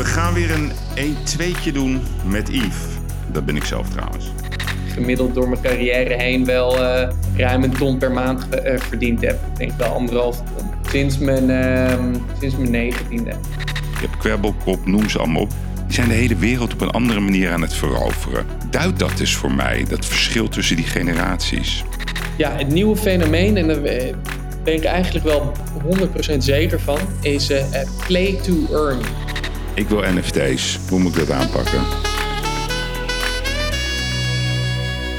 We gaan weer een 1-2'tje doen met Yves. Dat ben ik zelf trouwens. Gemiddeld door mijn carrière heen wel uh, ruim een ton per maand uh, verdiend heb. Ik denk wel anderhalf ton. Sinds mijn, uh, sinds mijn negentiende. Je hebt kwebbelkop, noem ze allemaal op. Die zijn de hele wereld op een andere manier aan het veroveren. Duid dat eens voor mij, dat verschil tussen die generaties. Ja, het nieuwe fenomeen, en daar ben ik eigenlijk wel 100% zeker van, is play to earn. Ik wil NFT's. Hoe moet ik dat aanpakken?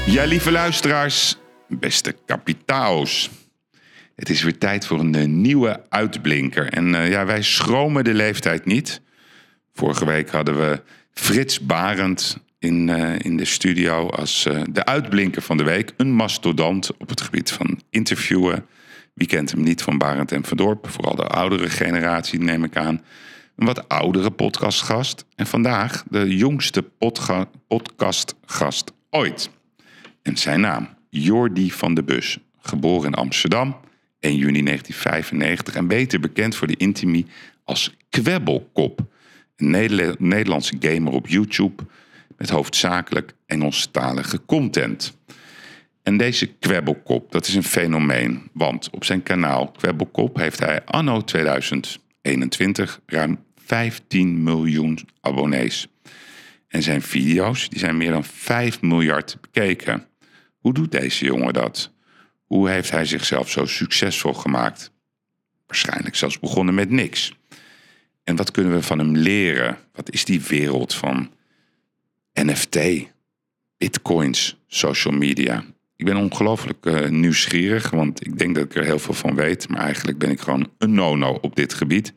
Ja, lieve luisteraars, beste kapitaals. Het is weer tijd voor een eh, nieuwe uitblinker. En uh, ja, wij schromen de leeftijd niet. Vorige week hadden we Frits Barend in, uh, in de studio als de uitblinker van de week. Een mastodont op het gebied van interviewen. Wie kent hem niet van Barend en Van Dorp? Vooral de oudere generatie, neem ik aan wat oudere podcastgast. En vandaag de jongste podcastgast ooit. En zijn naam, Jordi van de Bus. Geboren in Amsterdam, 1 juni 1995 en beter bekend voor de intimie als Kwebbelkop. Een Nederlandse gamer op YouTube met hoofdzakelijk Engelstalige content. En deze Kwebbelkop, dat is een fenomeen, want op zijn kanaal Kwebbelkop heeft hij anno 2000 21 ruim 15 miljoen abonnees. En zijn video's die zijn meer dan 5 miljard bekeken. Hoe doet deze jongen dat? Hoe heeft hij zichzelf zo succesvol gemaakt? Waarschijnlijk zelfs begonnen met niks. En wat kunnen we van hem leren? Wat is die wereld van NFT, bitcoins, social media? Ik ben ongelooflijk uh, nieuwsgierig, want ik denk dat ik er heel veel van weet. Maar eigenlijk ben ik gewoon een no-no op dit gebied.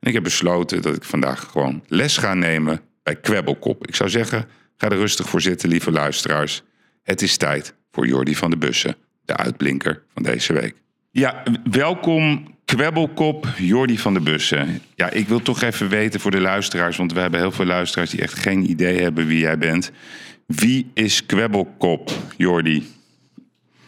En ik heb besloten dat ik vandaag gewoon les ga nemen bij Kwebbelkop. Ik zou zeggen, ga er rustig voor zitten, lieve luisteraars. Het is tijd voor Jordi van de Bussen, de uitblinker van deze week. Ja, welkom Kwebbelkop, Jordi van de Bussen. Ja, ik wil toch even weten voor de luisteraars, want we hebben heel veel luisteraars die echt geen idee hebben wie jij bent. Wie is Kwebbelkop, Jordi?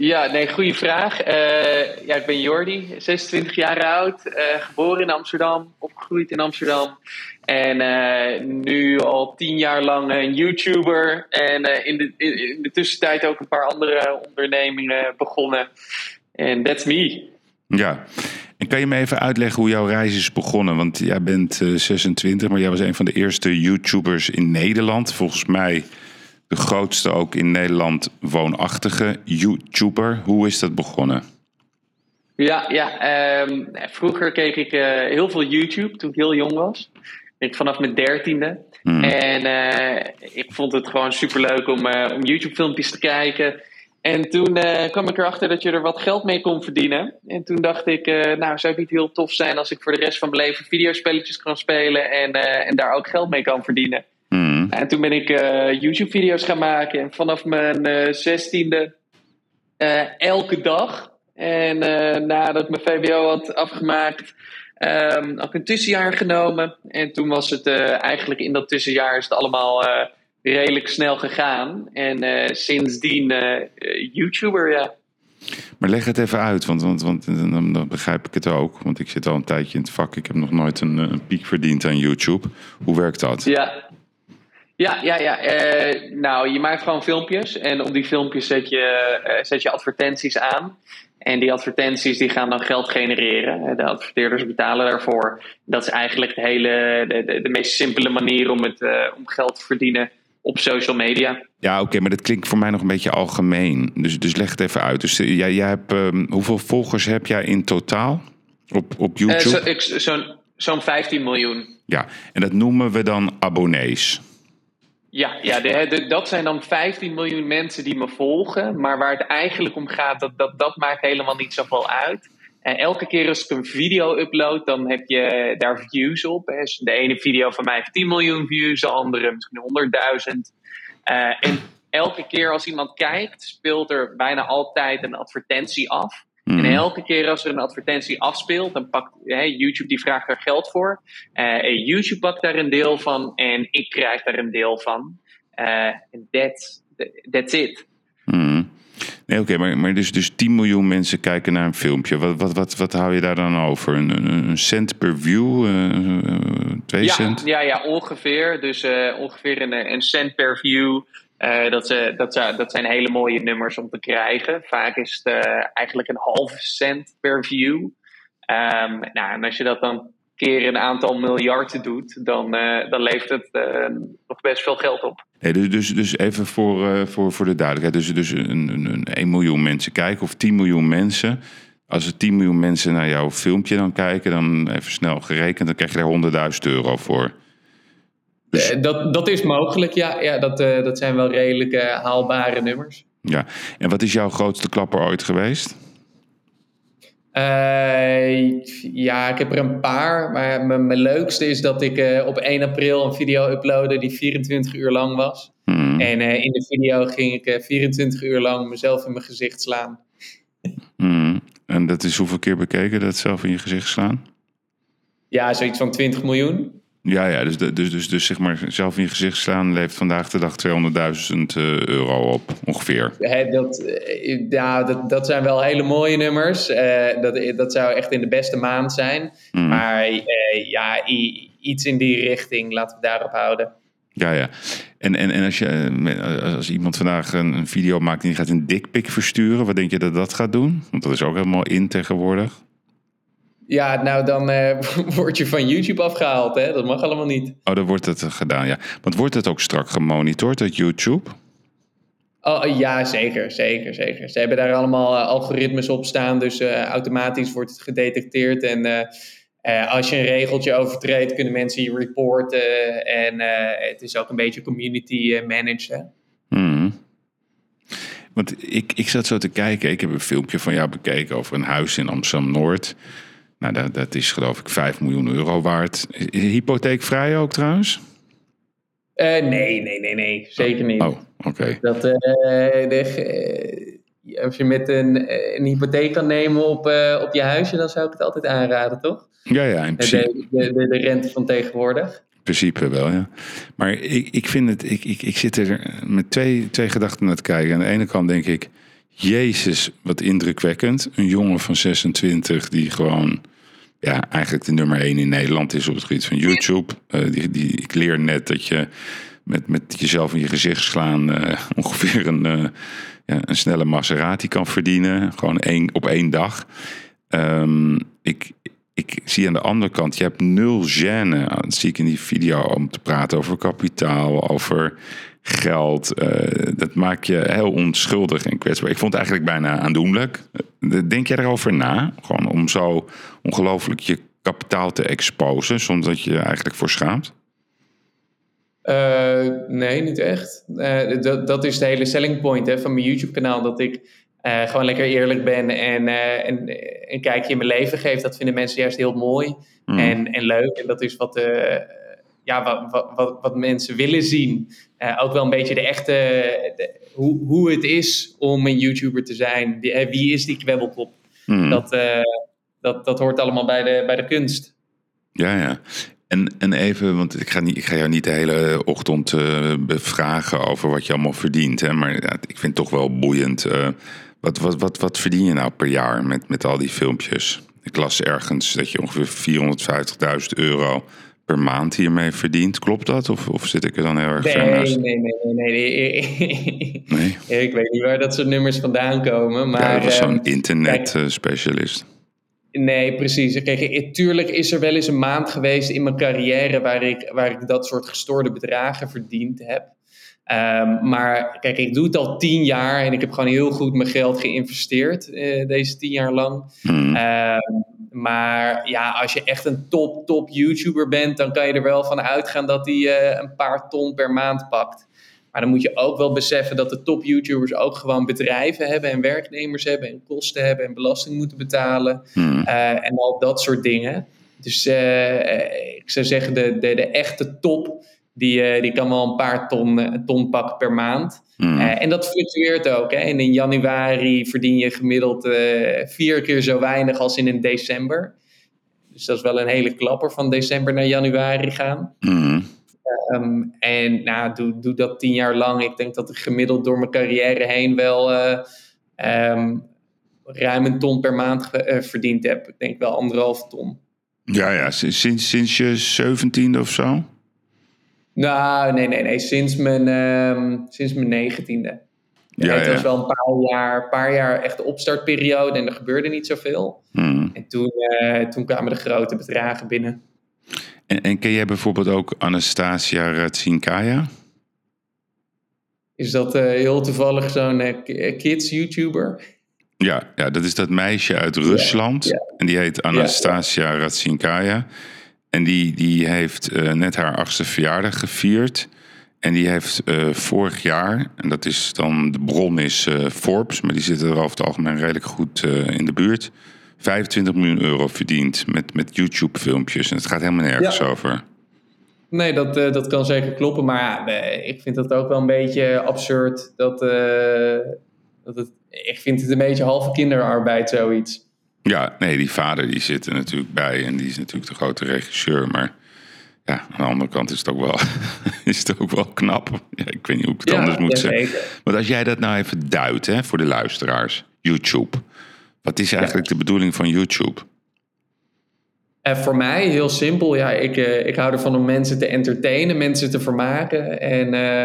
Ja, nee, goede vraag. Uh, ja, ik ben Jordi, 26 jaar oud, uh, geboren in Amsterdam, opgegroeid in Amsterdam. En uh, nu al tien jaar lang een YouTuber. En in, de, in, de tussentijd ook een paar andere ondernemingen begonnen. En that's me. Ja, en kan je me even uitleggen hoe jouw reis is begonnen? Want jij bent 26, maar jij was een van de eerste YouTubers in Nederland. Volgens mij de grootste ook in Nederland woonachtige YouTuber. Hoe is dat begonnen? Ja, ja ehm, vroeger keek ik uh, heel veel YouTube toen ik heel jong was. Ik vanaf mijn dertiende. Hmm. En uh, ik vond het gewoon superleuk om, uh, om YouTube-filmpjes te kijken. En toen kwam ik erachter dat je er wat geld mee kon verdienen. En toen dacht ik, nou zou het niet heel tof zijn als ik voor de rest van mijn leven videospelletjes kan spelen en, en daar ook geld mee kan verdienen. En toen ben ik uh, YouTube-video's gaan maken. En vanaf mijn uh, zestiende uh, elke dag. En nadat ik mijn VWO had afgemaakt, um, had ik een tussenjaar genomen. En toen was het eigenlijk in dat tussenjaar is het allemaal redelijk snel gegaan. En sindsdien YouTuber, ja. Maar leg het even uit, want, want, want dan, dan, begrijp ik het ook. Want ik zit al een tijdje in het vak. Ik heb nog nooit een, een piek verdiend aan YouTube. Hoe werkt dat? Ja, ja, ja, ja. Uh, nou, je maakt gewoon filmpjes en op die filmpjes zet je, uh, zet je advertenties aan. En die advertenties die gaan dan geld genereren. De adverteerders betalen daarvoor. Dat is eigenlijk de, hele, de, de, de meest simpele manier om, het, uh, om geld te verdienen op social media. Ja, oké, maar dat klinkt voor mij nog een beetje algemeen. Dus, dus leg het even uit. Dus jij, jij hebt, um, hoeveel volgers heb jij in totaal op, op YouTube? Zo'n zo zo'n 15 miljoen. Ja, en dat noemen we dan abonnees. Ja, ja de, dat zijn dan 15 miljoen mensen die me volgen. Maar waar het eigenlijk om gaat, dat, dat, dat maakt helemaal niet zoveel uit. En elke keer als ik een video upload, dan heb je daar views op. Dus de ene video van mij heeft 10 miljoen views, de andere misschien 100.000. Uh, eh, en elke keer als iemand kijkt, speelt er bijna altijd een advertentie af. En mhm. elke keer als er een advertentie afspeelt, dan pakt YouTube die vraagt daar geld voor. Uh, YouTube pakt daar een deel van en ik krijg daar een deel van. Uh, that's, that's it. Mm. Nee, oké, maar, maar dus, dus 10 miljoen mensen kijken naar een filmpje. Wat, wat, wat, wat hou je daar dan over? Een, een, een cent per view? Uh, Twee ja, cent? Ja, ja, ongeveer. Dus uh, ongeveer een, een cent per view. Uh, dat, ze, dat, ze, dat zijn hele mooie nummers om te krijgen. Vaak is het uh, eigenlijk een halve cent per view. Um, nou, en als je dat dan keer een aantal miljarden doet, dan, dan levert het nog best veel geld op. Nee, dus, dus, dus even voor, voor, voor de duidelijkheid. Dus, dus een, een, een 1 miljoen mensen kijken of 10 miljoen mensen. Als er 10 miljoen mensen naar jouw filmpje dan kijken, dan even snel gerekend, dan krijg je daar 100.000 euro voor. Dus... Dat, dat is mogelijk, ja. ja dat, uh, dat zijn wel redelijk uh, haalbare nummers. Ja, en wat is jouw grootste klapper ooit geweest? Uh, ja, ik heb er een paar. Maar mijn, mijn leukste is dat ik op 1 april een video uploadde die 24 uur lang was. Hmm. En in de video ging ik 24 uur lang mezelf in mijn gezicht slaan. Hmm. En dat is hoeveel keer bekeken, dat zelf in je gezicht slaan? Ja, zoiets van 20 miljoen. Ja, ja dus, dus, dus, dus zeg maar zelf in je gezicht slaan levert vandaag de dag 200.000 euro op, ongeveer. He, dat, ja, dat, dat zijn wel hele mooie nummers. Uh, dat, dat zou echt in de beste maand zijn. Mm. Maar uh, ja, iets in die richting, laten we daarop houden. Ja, ja. En, en, en als, je, als iemand vandaag een, een video maakt en die gaat een dikpik versturen, wat denk je dat dat gaat doen? Want dat is ook helemaal in tegenwoordig. Ja, nou dan uh, word je van YouTube afgehaald, hè? Dat mag allemaal niet. Oh, dan wordt het gedaan, ja. Want wordt het ook strak gemonitord uit YouTube? Oh, ja, zeker, zeker, zeker. Ze hebben daar allemaal uh, algoritmes op staan, dus uh, automatisch wordt het gedetecteerd. En als je een regeltje overtreedt, kunnen mensen je reporten. En het is ook een beetje community managed? Hmm. Want ik, ik zat zo te kijken, ik heb een filmpje van jou bekeken over een huis in Amsterdam-Noord. Nou, dat, dat is geloof ik 5 miljoen euro waard. Hypotheekvrij ook trouwens? Uh, nee, nee, nee, nee. Zeker niet. Oh, oké. Okay. Dat, uh, de, uh, als je met een, een hypotheek kan nemen op, op je huisje, dan zou ik het altijd aanraden, toch? Ja, ja, in principe. De, de, de rente van tegenwoordig. In principe wel, ja. Maar ik, ik vind het, ik, ik, ik zit er met twee, twee gedachten naar te kijken. Aan de ene kant denk ik, Jezus, wat indrukwekkend. Een jongen van 26 die gewoon ja, eigenlijk de nummer 1 in Nederland is op het gebied van YouTube. Uh, die, die, ik leer net dat je met, met jezelf in je gezicht slaan uh, ongeveer een, uh, ja, een snelle Maserati kan verdienen. Gewoon één, op één dag. Um, ik, ik zie aan de andere kant, je hebt nul gêne, dat zie ik in die video, om te praten over kapitaal, over geld. Uh, dat maakt je heel onschuldig en kwetsbaar. Ik vond het eigenlijk bijna aandoenlijk. Denk jij erover na? Gewoon om zo ongelooflijk je kapitaal te exposen, zonder dat je je eigenlijk voor schaamt? Uh, nee, niet echt. Uh, dat, dat is de hele selling point hè, van mijn YouTube-kanaal. Dat ik uh, gewoon lekker eerlijk ben en, en een kijkje in mijn leven geef. Dat vinden mensen juist heel mooi mm. en, en leuk. En dat is wat, ja, wat, wat, wat, mensen willen zien. ook wel een beetje de echte, de, hoe, hoe het is om een YouTuber te zijn. Wie, wie is die kwebbelkop? Mm. Dat, dat, dat hoort allemaal bij de, bij de kunst. Ja, ja. En, en even, want ik ga, niet, ik ga jou niet de hele ochtend uh, bevragen over wat je allemaal verdient. Hè, maar ja, ik vind het toch wel boeiend. Wat, wat, wat, wat verdien je nou per jaar met, met al die filmpjes? Ik las ergens dat je ongeveer 450.000 euro per maand hiermee verdient. Klopt dat? Of, of zit ik er dan heel erg nee, ver naast? Nee, nee, nee, nee, nee. nee? ik weet niet waar dat soort nummers vandaan komen. Maar, ja, dat was zo'n internet-specialist. Nee, precies. Kijk, tuurlijk is er wel eens een maand geweest in mijn carrière waar ik, waar ik dat soort gestoorde bedragen verdiend heb. Um, maar kijk, ik doe het al tien jaar en ik heb gewoon heel goed mijn geld geïnvesteerd uh, deze tien jaar lang. Hmm. Um, maar ja, als je echt een top, top YouTuber bent, dan kan je er wel van uitgaan dat hij uh, een paar ton per maand pakt. Maar dan moet je ook wel beseffen dat de top YouTubers ook gewoon bedrijven hebben en werknemers hebben en kosten hebben en belasting moeten betalen hmm. uh, en al dat soort dingen. Dus uh, ik zou zeggen, de, de, de echte top, die, uh, die kan wel een paar ton, ton pakken per maand. Hmm. en dat fluctueert ook. Hè. En in januari verdien je gemiddeld vier keer zo weinig als in een december. Dus dat is wel een hele klapper van december naar januari gaan. Hmm. Um, en nou, doe, doe dat tien jaar lang. Ik denk dat ik gemiddeld door mijn carrière heen wel uh, um, ruim een ton per maand uh, verdiend heb. Ik denk wel anderhalf ton. Ja, ja, sinds, sinds je zeventiende of zo? Nou, nee, nee, nee. Sinds mijn, uh, sinds mijn negentiende. Ja, het was wel een paar jaar, paar jaar echt de opstartperiode en er gebeurde niet zoveel. Hmm. En toen, uh, toen kwamen de grote bedragen binnen. En, en ken jij bijvoorbeeld ook Anastasia Ratsinkaya? Is dat uh, heel toevallig zo'n uh, kids-YouTuber? Ja, ja, dat is dat meisje uit Rusland. En die heet Anastasia Ratsinkaya. En die, die heeft uh, net haar achtste verjaardag gevierd. En die heeft uh, vorig jaar, en dat is dan de bron is uh, Forbes, maar die zitten er over het algemeen redelijk goed in de buurt. 25 miljoen euro verdiend met, met YouTube-filmpjes. En het gaat helemaal nergens over. Nee, dat, dat kan zeker kloppen. Maar ja, ik vind het ook wel een beetje absurd. Dat, dat het, ik vind het een beetje halve kinderarbeid, zoiets. Ja, nee, die vader die zit er natuurlijk bij. En die is natuurlijk de grote regisseur. Maar ja, aan de andere kant is het ook wel, is het ook wel knap. Ja, ik weet niet hoe ik het anders moet zeggen. Maar als jij dat nou even duidt hè, voor de luisteraars. YouTube. Wat is eigenlijk de bedoeling van YouTube? En voor mij heel simpel. Ja, ik, uh, ik hou ervan om mensen te entertainen, mensen te vermaken. En, uh,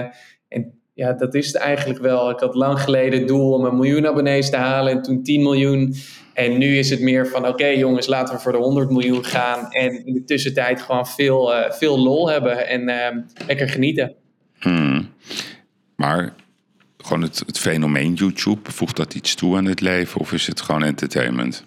en ja, dat is het eigenlijk wel. Ik had lang geleden het doel om een miljoen abonnees te halen en toen 10 miljoen. En nu is het meer van: oké, jongens, laten we voor de 100 miljoen gaan. En in de tussentijd gewoon veel, uh, veel lol hebben en lekker genieten. Hmm. Maar gewoon het, het fenomeen YouTube, voegt dat iets toe aan het leven of is het gewoon entertainment?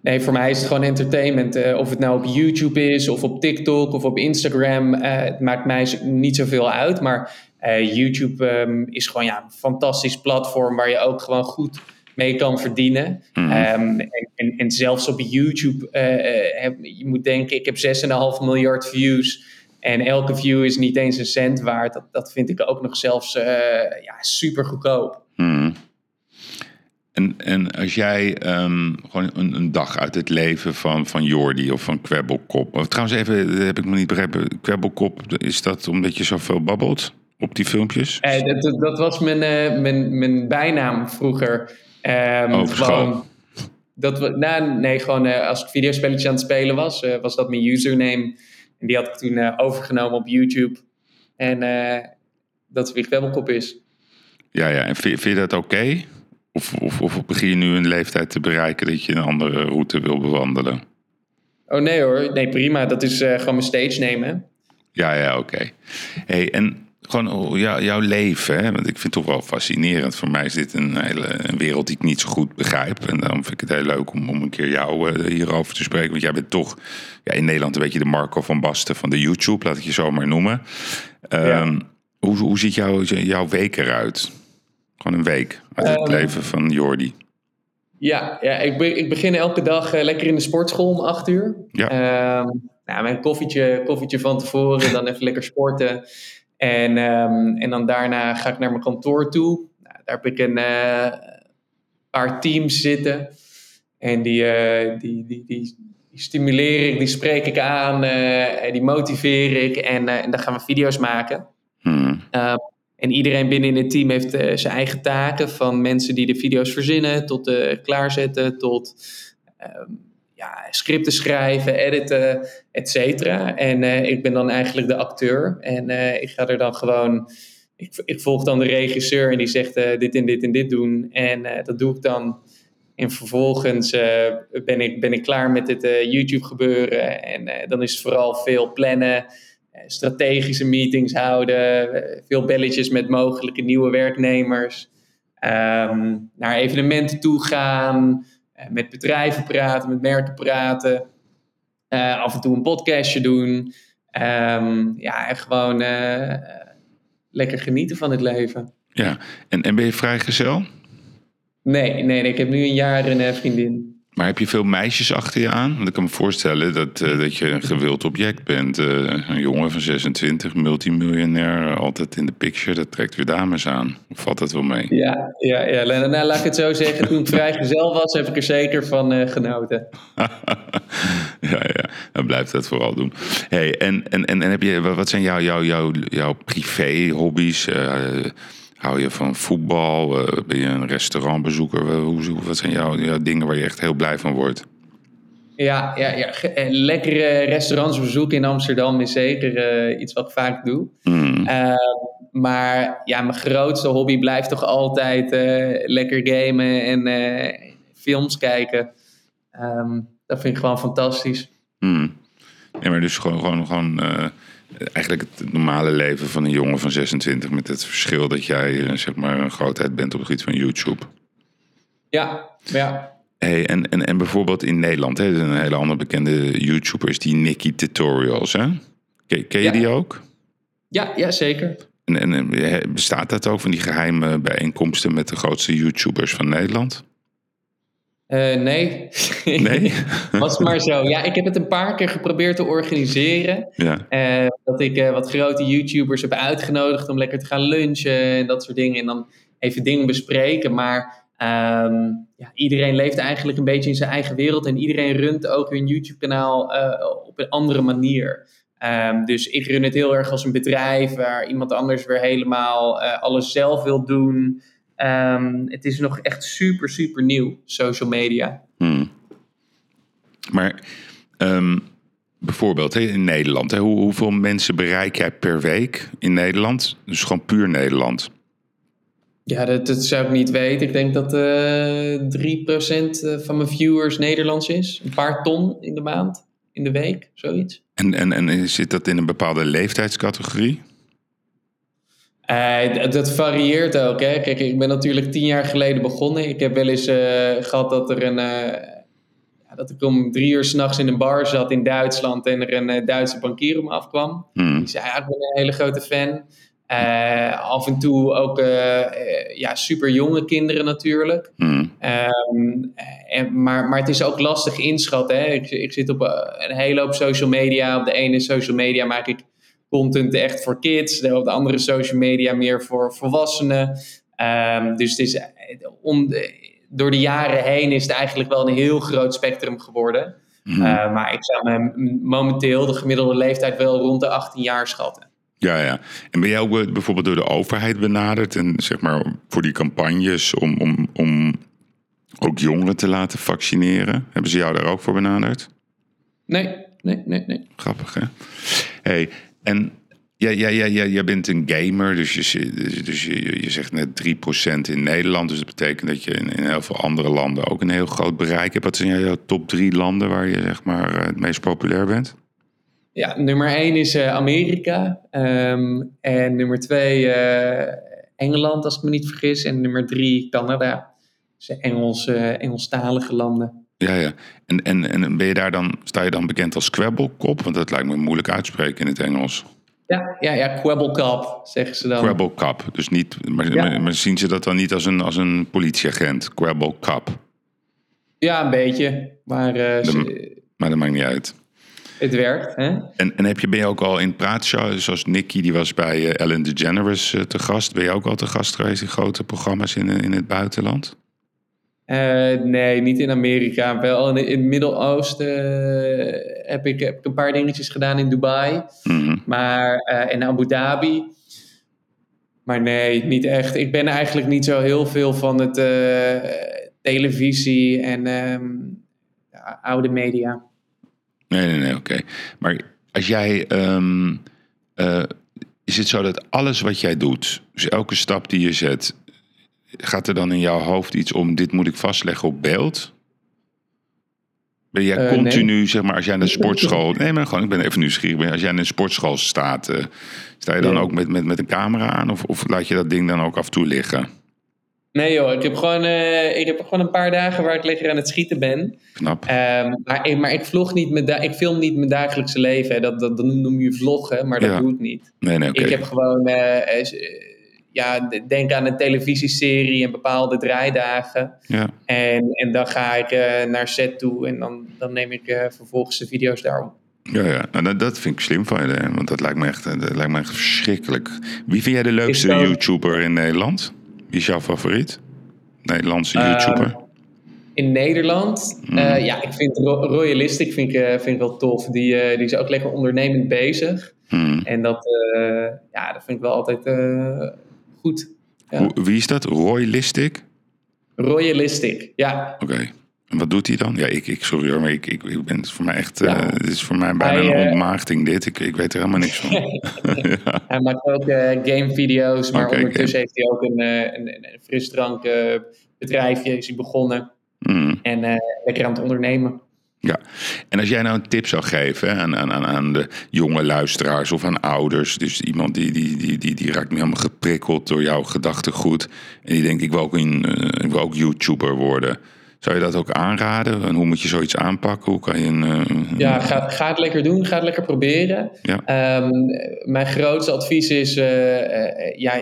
Nee, voor mij is het gewoon entertainment. Uh, of het nou op YouTube is, of op TikTok, of op Instagram. Uh, het maakt mij niet zoveel uit. Maar uh, YouTube um, is gewoon ja, een fantastisch platform waar je ook gewoon goed mee kan verdienen. Mm. Um, en, en, en, zelfs op YouTube, heb, je moet denken, ik heb 6,5 miljard views. En elke view is niet eens een cent waard. Dat, dat vind ik ook nog zelfs ja, super goedkoop. Mm. En, en als jij um, gewoon een, een, dag uit het leven van, van Jordi of van Kwebbelkop. Of, trouwens, even, dat heb ik me niet begrepen. Kwebbelkop, is dat omdat je zoveel babbelt op die filmpjes? Eh, dat, dat, was mijn, uh, mijn, mijn bijnaam vroeger. Um, gewoon, dat, nou, nee, gewoon uh, als ik videospelletjes aan het spelen was, uh, was dat mijn username. En die had ik toen overgenomen op YouTube. En dat wie Kwebbelkop is. Ja, ja. En vind, vind je dat oké? Of, of, of begin je nu een leeftijd te bereiken dat je een andere route wil bewandelen? Oh nee hoor, nee prima. Dat is gewoon mijn stage nemen. Ja, ja, oké. Hey, en gewoon oh, jou, jouw leven, hè? want ik vind het toch wel fascinerend. Voor mij is dit een hele een wereld die ik niet zo goed begrijp. En daarom vind ik het heel leuk om, om een keer jou uh, hierover te spreken. Want jij bent toch ja, in Nederland een beetje de Marco van Basten van de YouTube, laat ik je zo maar noemen. Um, ja. hoe, hoe ziet jouw jouw week eruit? Gewoon een week uit het um, leven van Jordi. Ja, ja ik, be ik begin elke dag uh, lekker in de sportschool om acht uur. Ja. Um, nou, mijn koffietje, koffietje van tevoren, dan even lekker sporten. En, um, en dan daarna ga ik naar mijn kantoor toe. Nou, daar heb ik een uh, paar teams zitten. En die, uh, die, die, die, die, stimuleer ik, die spreek ik aan, die motiveer ik. En, en dan gaan we video's maken. Hmm. En iedereen binnen in het team heeft uh, zijn eigen taken, van mensen die de video's verzinnen, tot uh, klaarzetten, tot uh, ja, scripten schrijven, editen, et cetera. En eh, ik ben dan eigenlijk de acteur. En ik ga er dan gewoon, ik, ik, volg dan de regisseur en die zegt dit en dit en dit doen. En dat doe ik dan. En vervolgens ben, ik, ben ik klaar met het YouTube gebeuren. En dan is het vooral veel plannen eh, strategische meetings houden, eh, veel belletjes met mogelijke nieuwe werknemers, um, naar evenementen toe gaan, met bedrijven praten, met merken praten, uh, af en toe een podcastje doen. Um, ja, en gewoon uh, lekker genieten van het leven. Ja, en, en ben je vrijgezel? Nee, nee, nee, ik heb nu een jaar een vriendin. Maar heb je veel meisjes achter je aan? Want ik kan me voorstellen dat, uh, dat je een gewild object bent. Uh, een jongen van 26, multimiljonair, uh, altijd in de picture. Dat trekt weer dames aan. Of valt dat wel mee? Ja, ja, ja. Nou, laat ik het zo zeggen. Toen ik vrijgezel was, heb ik er zeker van genoten. ja, ja. Dan blijft dat vooral doen. Hey, en, en, en, en heb je, wat zijn jouw, jouw, jouw, jouw privé-hobby's? Hou je van voetbal? ben je een restaurantbezoeker? Hoe, wat zijn jouw, jouw dingen waar je echt heel blij van wordt? Ja, ja, ja. lekkere restaurants bezoeken in Amsterdam is zeker iets wat ik vaak doe. Mm. maar ja, mijn grootste hobby blijft toch altijd lekker gamen en films kijken. Ehm, dat vind ik gewoon fantastisch. Mm. Ja, maar dus gewoon, gewoon, gewoon eigenlijk het normale leven van een jongen van 26 met het verschil dat jij zeg maar een grootheid bent op het gebied van YouTube. Ja, ja. Hey, en, en, en bijvoorbeeld in Nederland, hè, een hele andere bekende YouTuber is die Nicky Tutorials. Hè? Ken, ken je die ook? Ja, ja zeker. En, en bestaat dat ook van die geheime bijeenkomsten met de grootste YouTubers van Nederland? Uh, nee. Nee? Was maar zo. Ja, ik heb het een paar keer geprobeerd te organiseren. Ja. Uh, dat ik uh, wat grote YouTubers heb uitgenodigd om lekker te gaan lunchen en dat soort dingen. En dan even dingen bespreken. Maar Um, ja, iedereen leeft eigenlijk een beetje in zijn eigen wereld en iedereen runt ook hun YouTube-kanaal op een andere manier. Um, dus ik run het heel erg als een bedrijf waar iemand anders weer helemaal alles zelf wil doen. Um, het is nog echt super, super nieuw, social media. Hmm. Maar bijvoorbeeld in Nederland, hè, hoe, hoeveel mensen bereik jij per week in Nederland? Dus gewoon puur Nederland. Ja, dat, dat, zou ik niet weten. Ik denk dat uh, eh, 3% eh, van mijn viewers Nederlands is. Een paar ton in de maand, in de week, zoiets. En, en, en zit dat in een bepaalde leeftijdscategorie? Uh, dat varieert ook. Hè. Kijk, ik ben natuurlijk tien jaar geleden begonnen. Ik heb wel eens gehad dat er een. Ja, dat ik om drie uur s'nachts in een bar zat in Duitsland en er een Duitse bankier op me afkwam. Hmm. Die zei: ja, Ik ben een hele grote fan. Af en toe ook ja, super jonge kinderen natuurlijk. Hmm. Um, en, maar, maar het is ook lastig inschatten. Hè? Ik, ik zit op een hele hoop social media. Op de ene social media maak ik content echt voor kids. Op de andere social media meer voor volwassenen. Um, dus het is, om, door de jaren heen is het eigenlijk wel een heel groot spectrum geworden. Hmm. Uh, maar ik zou me momenteel de gemiddelde leeftijd wel rond de 18 jaar schatten. Ja, ja. En ben jij ook bijvoorbeeld door de overheid benaderd en zeg maar voor die campagnes om, om, om ook jongeren te laten vaccineren? Hebben ze jou daar ook voor benaderd? Nee, nee, nee, nee. Grappig, hè? Hey, en ja, ja, ja, ja, jij bent een gamer, dus je, dus je, je zegt net 3% in Nederland. Dus dat betekent dat je in, in, heel veel andere landen ook een heel groot bereik hebt. Wat zijn jouw top drie landen waar je zeg maar, het meest populair bent? Ja, nummer één is uh, Amerika. Um, en nummer twee uh, Engeland, als ik me niet vergis. En nummer drie Canada. Dus Engels, uh, Engelstalige landen. Ja, ja. En, en, en ben je daar dan, sta je dan bekend als Quabblecop? Want dat lijkt me moeilijk uitspreken in het Engels. Ja, ja, ja zeggen ze dan. Quabblecop. Dus niet, maar, ja. maar, maar, zien ze dat dan niet als een, als een politieagent? Quabblecop. Ja, een beetje. Maar, de, ze, maar dat maakt niet uit. Het werkt, hè? En, en heb je, ben je ook al in praatshows, zoals Nicky, die was bij uh, Ellen DeGeneres uh, te gast. Ben je ook al te gast geweest in grote programma's in, in het buitenland? Uh, nee, niet in Amerika. Wel in, in het Midden-Oosten heb, ik, heb ik een paar dingetjes gedaan in Dubai. Mm -hmm. Maar in Abu Dhabi. Maar nee, niet echt. Ik ben eigenlijk niet zo heel veel van het televisie en um, oude media. Nee, nee, nee, oké. Maar als jij. Um, uh, is het zo dat alles wat jij doet, dus elke stap die je zet, gaat er dan in jouw hoofd iets om: dit moet ik vastleggen op beeld? Ben jij uh, continu, nee. zeg maar, als jij in een sportschool. Nee, maar gewoon, ik ben even nieuwsgierig. Als jij in een sportschool staat, uh, sta je dan ook met, met, met een camera aan? Of, of laat je dat ding dan ook af en toe liggen? Nee joh, ik heb gewoon, uh, ik heb gewoon een paar dagen waar ik lekker aan het schieten ben. Knap. Um, maar, ik, maar ik vlog niet met, ik film niet mijn dagelijkse leven. Hè. Dat, dat, dat noem je vloggen, maar dat ja. doe ik niet. Nee, nee, okay. Ik heb gewoon, ja, denk aan een televisieserie en bepaalde draaidagen. Ja. En, en dan ga ik uh, naar set toe en dan, dan neem ik vervolgens de video's daarom. Ja, ja. Nou, dat, dat vind ik slim van je, want dat lijkt me echt, dat lijkt me echt verschrikkelijk. Wie vind jij de leukste dat... YouTuber in Nederland? Wie is jouw favoriet? Nederlandse YouTuber? Uh, in Nederland? Mm. Ja, ik vind Royalistic vind ik, vind ik wel tof. Die, die is ook lekker ondernemend bezig. Mm. En dat, ja, dat vind ik wel altijd goed. Ja. Wie is dat? Royalistic? Royalistic, ja. Oké. Okay. En wat doet hij dan? Ja, ik, ik sorry hoor, maar ik, ik, ik ben het voor mij echt. Ja. Uh, het is voor mij bijna hij, een ontmaagding dit. Ik, ik weet er helemaal niks van. ja. Hij maakt ook uh, gamevideo's, maar okay, ondertussen heeft hij ook een, een, een frisdrankbedrijfje is hij begonnen. Mm. En lekker aan het ondernemen. Ja, en als jij nou een tip zou geven aan, aan, aan de jonge luisteraars of aan ouders, dus iemand die, die, die, die, die raakt me helemaal geprikkeld door jouw gedachtegoed en die denkt ik wil ook, een, ik wil ook YouTuber worden. Zou je dat ook aanraden? En hoe moet je zoiets aanpakken? Hoe kan je een, uh, ja, ga, ga het lekker doen. Ga het lekker proberen. Ja. Um, mijn grootste advies is: uh, uh, ja,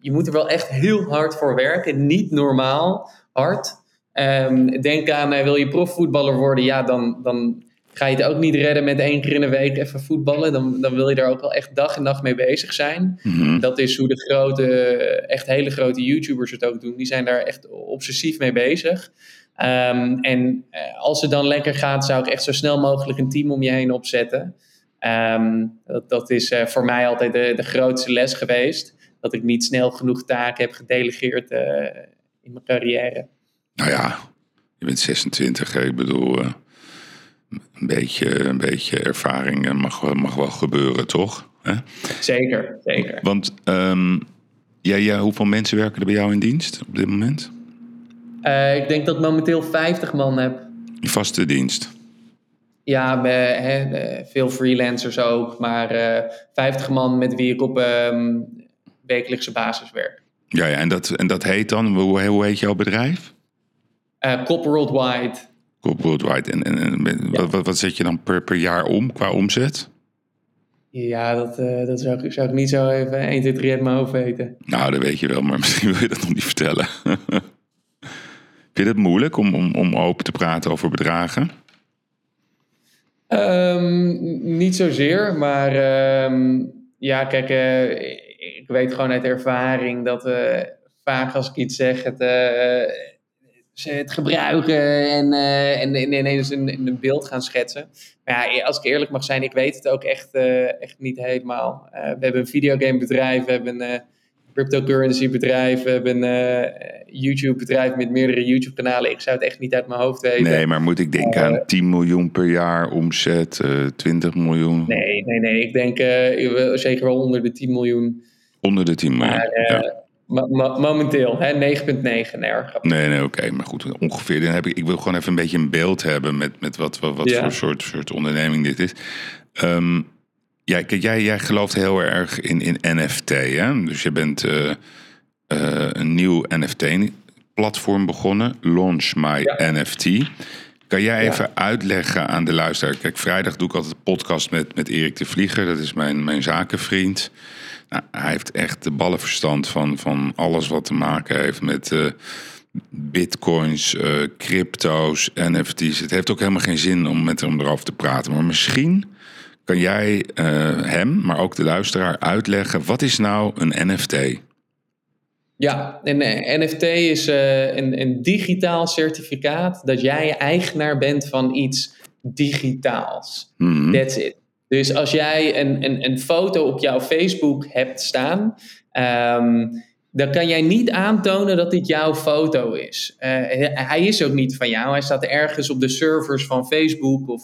je moet er wel echt heel hard voor werken. Niet normaal hard. Um, denk aan: wil je profvoetballer worden? Ja, dan, dan ga je het ook niet redden met één keer in de week even voetballen. Dan, dan wil je daar ook wel echt dag en nacht mee bezig zijn. Mm-hmm. Dat is hoe de grote, echt hele grote YouTubers het ook doen. Die zijn daar echt obsessief mee bezig. Um, en uh, als het dan lekker gaat, zou ik echt zo snel mogelijk een team om je heen opzetten. Um, dat, dat is uh, voor mij altijd de, de grootste les geweest. Dat ik niet snel genoeg taken heb gedelegeerd uh, in mijn carrière. Nou ja, je bent 26, hè? ik bedoel, een, beetje, een beetje ervaring mag, mag wel gebeuren, toch? Hè? Zeker, zeker. Want um, ja, ja, hoeveel mensen werken er bij jou in dienst op dit moment? Uh, ik denk dat ik momenteel 50 man heb. Vaste dienst? Ja, veel freelancers ook, maar uh, eh, 50 man met wie ik op um, wekelijkse basis werk. Ja, ja en, dat, en dat heet dan, hoe, hoe heet jouw bedrijf? Uh, Cop Worldwide. Cop Worldwide. En, en, en ja. wat, wat zet je dan per, per jaar om qua omzet? Ja, dat, uh, dat zou, ik, zou ik niet zo even 1, 2, 3 uit mijn hoofd weten. Nou, dat weet je wel, maar misschien wil je dat nog niet vertellen. Vind je het moeilijk om, om, om open te praten over bedragen? Um, niet zozeer, maar um, ja, kijk, uh, ik weet gewoon uit ervaring dat uh, vaak als ik iets zeg, het, uh, ze het gebruiken en, en, en ineens een, een, beeld gaan schetsen. Maar ja, als ik eerlijk mag zijn, ik weet het ook echt, echt niet helemaal. we hebben een videogamebedrijf, we hebben cryptocurrency bedrijf, we hebben een uh, YouTube bedrijf met meerdere YouTube kanalen. Ik zou het echt niet uit mijn hoofd weten. Nee, maar moet ik denken uh, aan 10 miljoen per jaar omzet, uh, eh, 20 miljoen? Nee, nee, nee. Ik denk uh, zeker wel onder de 10 miljoen. Onder de 10 miljoen, maar, ja. Momenteel, 9,9 nergens. Nee, nee, oké. Okay. Maar goed, ongeveer. Dan heb ik, ik wil gewoon even een beetje een beeld hebben met, met wat, wat, wat ja. voor soort, soort onderneming dit is. Um, ja, kijk, jij, jij gelooft heel erg in, in NFT. Hè? Dus je bent uh, uh, een nieuw NFT-platform begonnen, Launch My ja. NFT. Kan jij even ja. uitleggen aan de luisteraar? Kijk, vrijdag doe ik altijd een podcast met, met Erik de Vlieger. Dat is mijn, mijn zakenvriend. Nou, hij heeft echt de ballenverstand van, van alles wat te maken heeft met uh, bitcoins, crypto's, NFT's. Het heeft ook helemaal geen zin om met hem erover te praten. Maar misschien kan jij uh, hem, maar ook de luisteraar, uitleggen wat is nou een NFT? Ja, een NFT is uh, een, een digitaal certificaat dat jij eigenaar bent van iets digitaals. Mm-hmm. That's it. Dus als jij een, een, een foto op jouw Facebook hebt staan, um, dan kan jij niet aantonen dat dit jouw foto is. Uh, hij is ook niet van jou. Hij staat ergens op de servers van Facebook of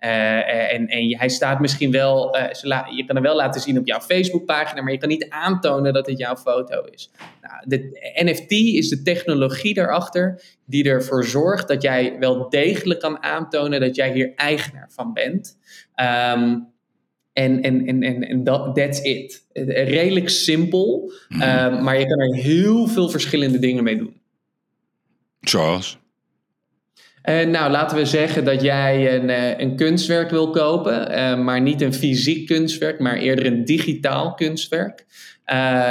uh, en, en hij staat misschien wel, uh, je kan hem wel laten zien op jouw Facebookpagina, maar je kan niet aantonen dat het jouw foto is. Nou, de NFT is de technologie daarachter die ervoor zorgt dat jij wel degelijk kan aantonen dat jij hier eigenaar van bent. Um, en, en, en, en, en dat, that's it. Redelijk simpel, mm -hmm. maar je kan er heel veel verschillende dingen mee doen. Zoals? Uh, nou, laten we zeggen dat jij een, uh, een kunstwerk wil kopen, uh, maar niet een fysiek kunstwerk, maar eerder een digitaal kunstwerk.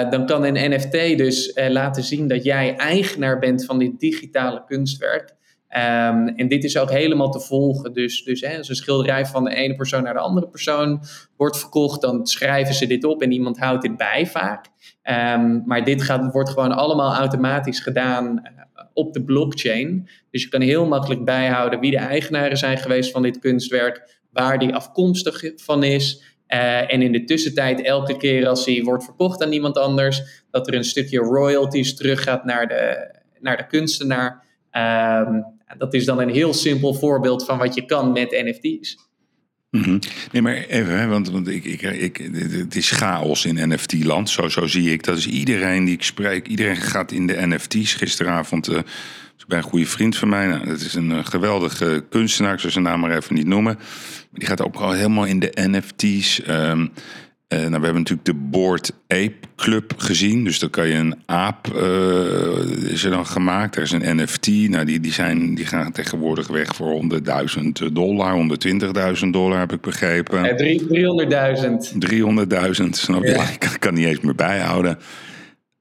dan kan een NFT dus laten zien dat jij eigenaar bent van dit digitale kunstwerk. Um, en dit is ook helemaal te volgen. Dus, dus hè, als een schilderij van de ene persoon naar de andere persoon wordt verkocht, dan schrijven ze dit op en iemand houdt dit bij vaak. Um, maar dit gaat, wordt gewoon allemaal automatisch gedaan op de blockchain. Dus je kan heel makkelijk bijhouden wie de eigenaren zijn geweest van dit kunstwerk, waar die afkomstig van is. Uh, en in de tussentijd, elke keer als hij wordt verkocht aan iemand anders, dat er een stukje royalties teruggaat naar de, naar de kunstenaar. Um, Dat is dan een heel simpel voorbeeld van wat je kan met NFT's. Mhm. Nee, maar even, hè, want, want ik, ik, ik, het is chaos in NFT-land. Zo, zo zie ik dat. is iedereen die ik spreek, iedereen gaat in de NFT's. Gisteravond uh, bij een goede vriend van mij. Nou, dat is een uh, geweldige kunstenaar, ik zal zijn naam maar even niet noemen. Die gaat ook al helemaal in de NFT's. Um, uh, nou, we hebben natuurlijk de Board Ape Club gezien. Dus dan kan je een aap, uh, is er dan gemaakt. Er is een NFT. Nou, die, die, zijn, die gaan tegenwoordig weg voor 100.000 dollar, 120.000 dollar heb ik begrepen. Ja, 300.000. 300.000, snap je? Ja. Ik kan, kan niet eens meer bijhouden.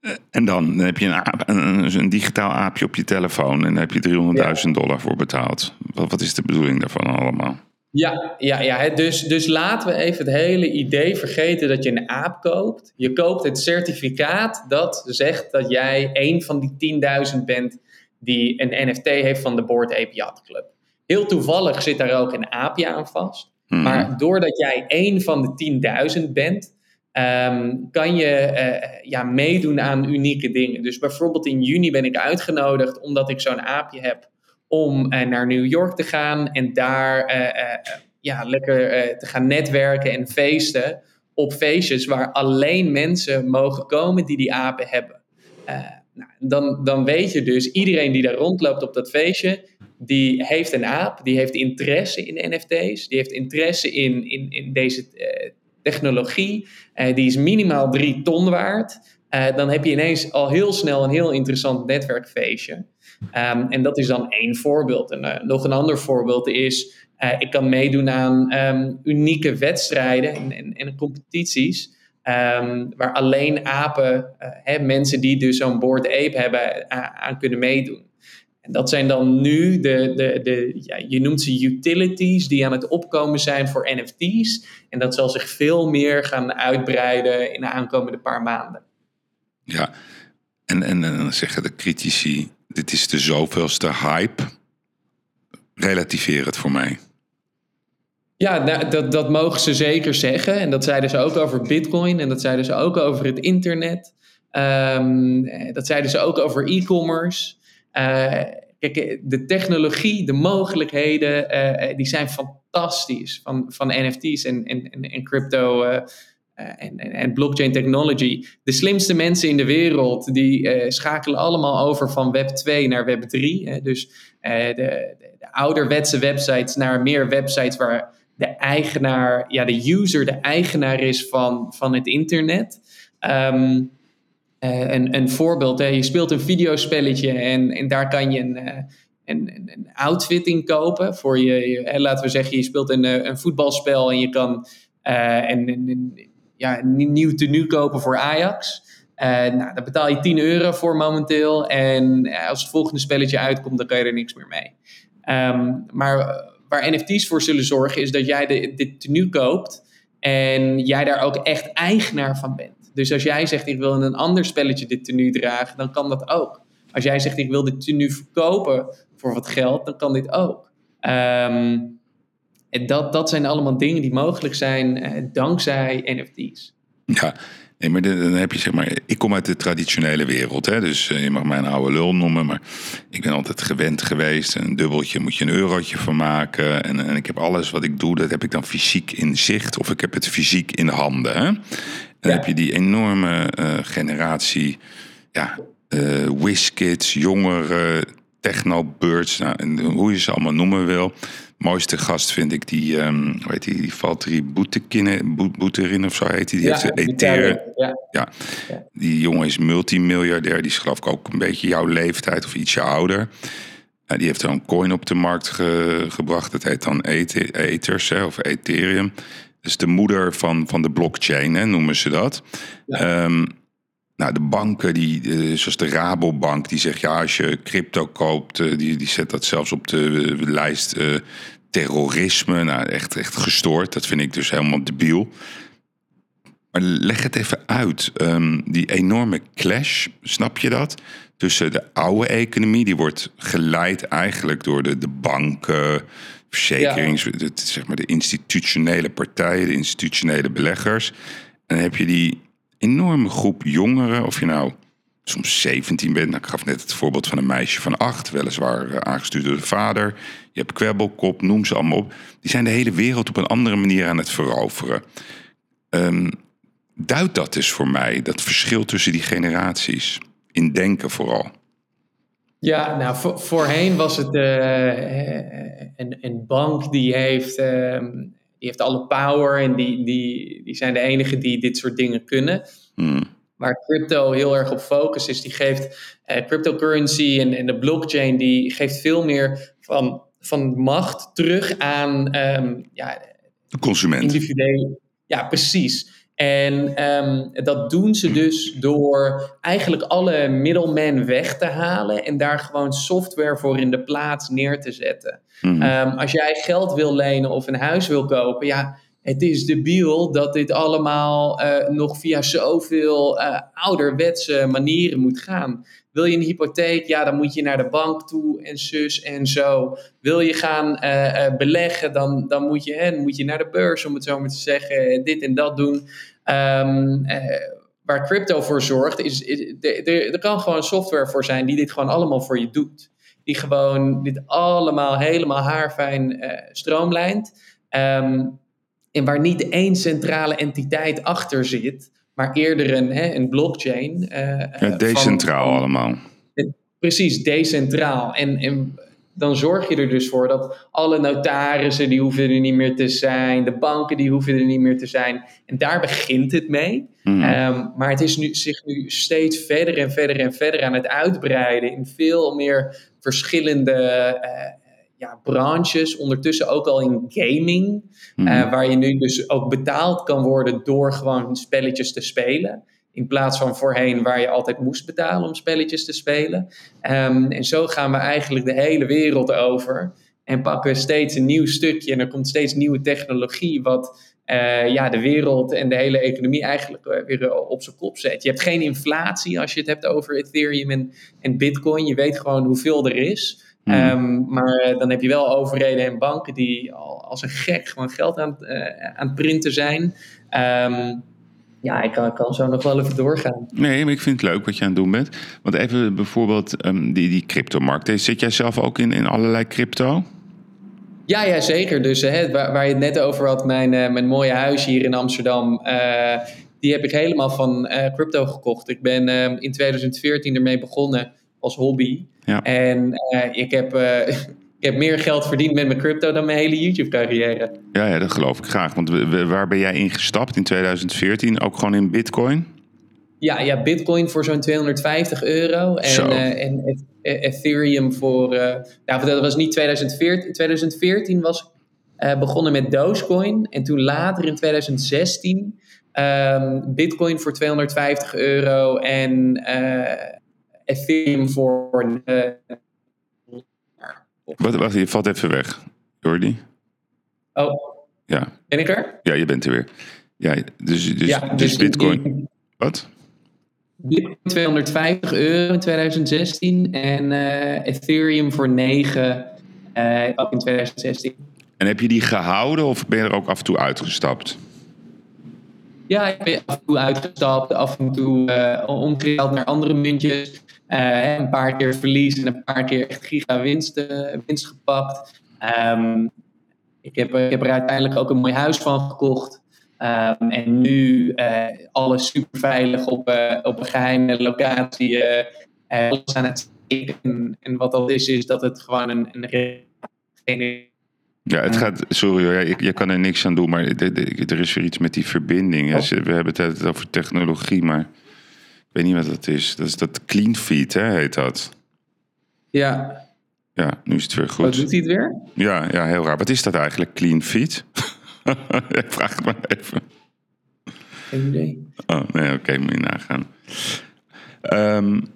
Uh, en dan, dan heb je een, aap, een, een, digitaal aapje op je telefoon. En daar heb je 300.000 dollar voor betaald. Wat, wat is de bedoeling daarvan allemaal? Ja, ja, ja. Dus, dus laten we even het hele idee vergeten dat je een aap koopt. Je koopt het certificaat dat zegt dat jij een van die 10.000 bent die een NFT heeft van de Board Ape Yacht Club. Heel toevallig zit daar ook een aapje aan vast. Mm. Maar doordat jij één van de 10.000 bent, um, kan je uh, ja, meedoen aan unieke dingen. Dus bijvoorbeeld in juni ben ik uitgenodigd omdat ik zo'n aapje heb om uh, naar New York te gaan en daar uh, ja, lekker te gaan netwerken en feesten op feestjes waar alleen mensen mogen komen die die apen hebben. Nou, dan, dan weet je dus, iedereen die daar rondloopt op dat feestje, die heeft een aap, die heeft interesse in NFT's, die heeft interesse in, in, in deze technologie, die is minimaal drie ton waard. dan heb je ineens al heel snel een heel interessant netwerkfeestje. Um, en dat is dan één voorbeeld. En uh, nog een ander voorbeeld is, uh, ik kan meedoen aan um, unieke wedstrijden en, en, en competities. Um, waar alleen apen, uh, hè, mensen die dus zo'n board ape hebben, aan kunnen meedoen. En dat zijn dan nu de, de, de ja, je noemt ze utilities die aan het opkomen zijn voor NFT's. En dat zal zich veel meer gaan uitbreiden in de aankomende paar maanden. Ja, en, en, en dan zeggen de critici, dit is de zoveelste hype. Relativeer het voor mij. Ja, nou, dat, dat mogen ze zeker zeggen. En dat zeiden ze ook over Bitcoin. En dat zeiden ze ook over het internet. Um, dat zeiden ze ook over e-commerce. Uh, kijk, de technologie, de mogelijkheden, die zijn fantastisch van, van NFT's en, en, en crypto. Uh, en, en, blockchain technology. De slimste mensen in de wereld die uh, schakelen allemaal over van web 2 naar web 3. Hè? Dus uh, de, de, de, ouderwetse websites naar meer websites waar de eigenaar, ja, de user de eigenaar is van, van het internet. Um, een, een voorbeeld, hè? je speelt een videospelletje en, en daar kan je een, een, een outfit in kopen. Voor je, laten we zeggen, je speelt een, een voetbalspel en je kan en, en, ja, een nieuw tenue kopen voor Ajax. Uh, nou, daar betaal je 10 euro voor momenteel. En als het volgende spelletje uitkomt, dan kan je er niks meer mee. Um, maar eh, waar NFT's voor zullen zorgen, is dat jij de, dit tenue koopt. En jij daar ook echt eigenaar van bent. Dus als jij zegt, ik wil in een ander spelletje dit tenue dragen, dan kan dat ook. Als jij zegt, ik wil dit tenue verkopen voor wat geld, dan kan dit ook. Um, en dat, dat zijn allemaal dingen die mogelijk zijn eh, dankzij NFT's. Ja, nee, maar dan heb je zeg maar. Ik kom uit de traditionele wereld, hè, dus uh, je mag mij een oude lul noemen, maar ik ben altijd gewend geweest. Een dubbeltje moet je een eurotje van maken. En, en ik heb alles wat ik doe, dat heb ik dan fysiek in zicht, of ik heb het fysiek in handen. Hè? En dan ja. heb je die enorme uh, generatie, ja, uh, jongeren, technobirds, nou, hoe je ze allemaal noemen wil mooiste gast vind ik die, um, hoe heet die, die Valtteri Boeterin of zo heet die. Die ja, heeft Ethereum. Ja. ja. Die jongen is multimiljardair. Die is geloof ik ook een beetje jouw leeftijd of ietsje ouder. Uh, die heeft een coin op de markt ge gebracht. Dat heet dan Ethers hè, of Ethereum. Dat is de moeder van, van de blockchain, hè, noemen ze dat. Ja. Um, nou, de banken, die, uh, zoals de Rabobank, die zegt ja, als je crypto koopt, uh, die, die zet dat zelfs op de lijst uh, terrorisme. Nou, echt, echt gestoord. Dat vind ik dus helemaal debiel. Maar leg het even uit. Um, die enorme clash, snap je dat? Tussen de oude economie, die wordt geleid eigenlijk door de, de banken, verzekerings, ja. de, zeg maar de institutionele partijen, de institutionele beleggers. En dan heb je die enorme groep jongeren, of je nou soms 17 bent. Nou, ik gaf net het voorbeeld van een meisje van 8, weliswaar eh, aangestuurd door de vader. Je hebt kwebbelkop, noem ze allemaal op. Die zijn de hele wereld op een andere manier aan het veroveren. Um, duidt dat dus voor mij, dat verschil tussen die generaties. In denken vooral. Ja, nou voorheen was het uh, een, een, bank die heeft, uh, die heeft alle power en die, die, die zijn de enige die dit soort dingen kunnen. Hmm. Waar crypto heel erg op focus is, die geeft uh, cryptocurrency en, en de blockchain, die geeft veel meer van, van macht terug aan um, ja, de consument. Individueel. Ja, precies. En um, dat doen ze dus door eigenlijk alle middelmen weg te halen en daar gewoon software voor in de plaats neer te zetten. Mm als jij geld wil lenen of een huis wil kopen, ja, het is debiel dat dit allemaal uh, nog via zoveel uh, ouderwetse manieren moet gaan. Wil je een hypotheek? Ja, dan moet je naar de bank toe en zus en zo. Wil je gaan uh, beleggen? Dan, dan, moet je, hè, moet je naar de beurs, om het zo maar te zeggen, dit en dat doen. Um, waar crypto voor zorgt, is, er kan gewoon software voor zijn die dit gewoon allemaal voor je doet. Die gewoon dit allemaal helemaal haarfijn stroomlijnt. Um, en waar niet één centrale entiteit achter zit, maar eerder een, hè, een blockchain. Uh, ja, decentraal allemaal. Precies, decentraal. En, en dan zorg je er dus voor dat alle notarissen, die hoeven er niet meer te zijn. De banken, die hoeven er niet meer te zijn. En daar begint het mee. Mm. maar het is nu, zich nu steeds verder en verder en verder aan het uitbreiden in veel meer verschillende uh, ja, branches, ondertussen ook al in gaming, mhm. eh, waar je nu dus ook betaald kan worden door gewoon spelletjes te spelen. In plaats van voorheen waar je altijd moest betalen om spelletjes te spelen. Ehm, en zo gaan we eigenlijk de hele wereld over. En pakken we steeds een nieuw stukje en er komt steeds nieuwe technologie, wat uh, ja, de wereld en de hele economie eigenlijk eh, weer op zijn kop zet. Je hebt geen inflatie als je het hebt over Ethereum en, en Bitcoin. Je weet gewoon hoeveel er is. Hmm. Ehm, maar eh, dan heb je wel overheden en banken die al als een gek gewoon geld aan, uh, aan het printen zijn. Um, ja, ik kan, kan, zo nog wel even doorgaan. Nee, maar ik vind het leuk wat je aan het doen bent. Want even bijvoorbeeld um, die, die cryptomarkt. Zit jij zelf ook in, in allerlei crypto? Ja, ja zeker. Dus hè, waar, waar, je het net over had, mijn, uh, mijn mooie huis hier in Amsterdam. die heb ik helemaal van crypto gekocht. Ik ben in 2014 ermee begonnen als hobby. Ja. En uh, ik, heb, uh, ik heb meer geld verdiend met mijn crypto dan mijn hele YouTube-carrière. Ja, ja, dat geloof ik graag. Want waar ben jij ingestapt in 2014? Ook gewoon in Bitcoin? Ja, ja Bitcoin voor zo'n 250 euro. En, uh, en Ethereum voor. nou, dat was niet 2014. 2014 was begonnen met Dogecoin. En toen later in 2016 um, ehm, Bitcoin voor 250 euro. En Ethereum voor. Uh, wat, wacht, je valt even weg, Jordi. Oh. Ja. Ben ik er? Ja, je bent er weer. Ja, dus, dus, ja, dus, dus Bitcoin. wat? Bitcoin 250 euro in 2016 en uh, Ethereum voor 9 uh, ook in 2016. En heb je die gehouden of ben je er ook af en toe uitgestapt? Ja, ik ben af en toe uitgestapt, af en toe uh, omgehaald naar andere muntjes. Uh, een paar keer verlies en een paar keer echt giga winst, uh, winst gepakt. Um, ik, heb, ik heb er uiteindelijk ook een mooi huis van gekocht. Um, en nu uh, alles super veilig op, op een geheime locatie. alles aan het en, en wat dat is, is dat het gewoon een, een ja, het gaat. Sorry hoor, je, je kan er niks aan doen, maar er is weer iets met die verbinding. Oh. We hebben het over technologie, maar weet niet wat dat is. Dat is dat clean feed, hè, heet dat. Ja. Ja, nu is het weer goed. Wat doet hij het weer? Ja, ja, heel raar. Wat is dat eigenlijk, clean feed? ik vraag het maar even. Geen idee. Oh, nee, oké, moet je nagaan. Um,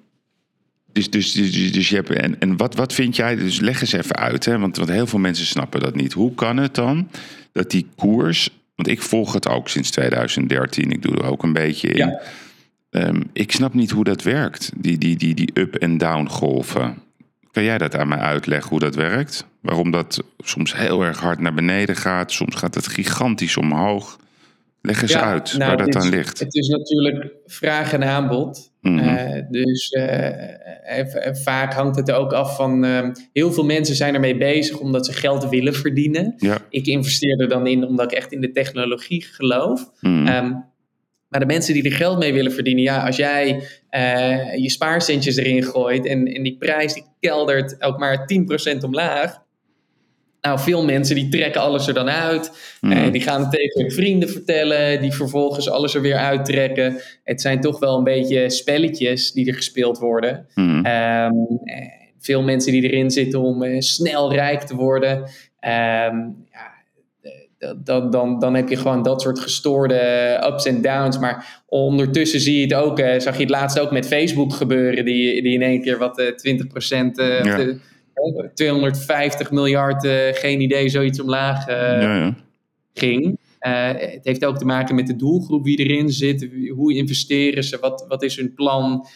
dus, dus, dus, dus, je hebt. En, en wat, wat vind jij? Dus leg eens even uit, hè? Want, want heel veel mensen snappen dat niet. Hoe kan het dan dat die koers. Want ik volg het ook sinds 2013. Ik doe er ook een beetje in. Ja. Ehm, ik snap niet hoe dat werkt, die, die, die, die up- en down golven. Kan jij dat aan mij uitleggen hoe dat werkt? Waarom dat soms heel erg hard naar beneden gaat, soms gaat het gigantisch omhoog. Leg eens uit nou, waar dat is- aan ligt. Het is natuurlijk vraag en aanbod. Mhm. Eh, dus eh, vaak hangt het ook af van. eh, heel veel mensen zijn ermee bezig omdat ze geld willen verdienen. Ja. Ik investeer er dan in omdat ik echt in de technologie geloof. Ehm, maar de mensen die er geld mee willen verdienen, ja, als jij eh, je spaarcentjes erin gooit en, en die prijs die keldert ook maar 10% omlaag. Nou, veel mensen die trekken alles er dan uit. Mhm. Eh, die gaan het tegen hun vrienden vertellen, die vervolgens alles er weer uittrekken. Het zijn toch wel een beetje spelletjes die er gespeeld worden. Mhm. Ehm, eh, veel mensen die erin zitten om snel rijk te worden. Ehm, ja, dan, dan, dan heb je gewoon dat soort gestoorde ups en downs. Maar ondertussen zie je het ook, eh, zag je het laatst ook met Facebook gebeuren, die, die in één keer wat eh 20%, eh, Ja. de- eh, 250 miljard, eh, geen idee, zoiets omlaag eh, ja, ja. ging. Het heeft ook te maken met de doelgroep wie erin zit. Hoe investeren ze? Wat, wat is hun plan?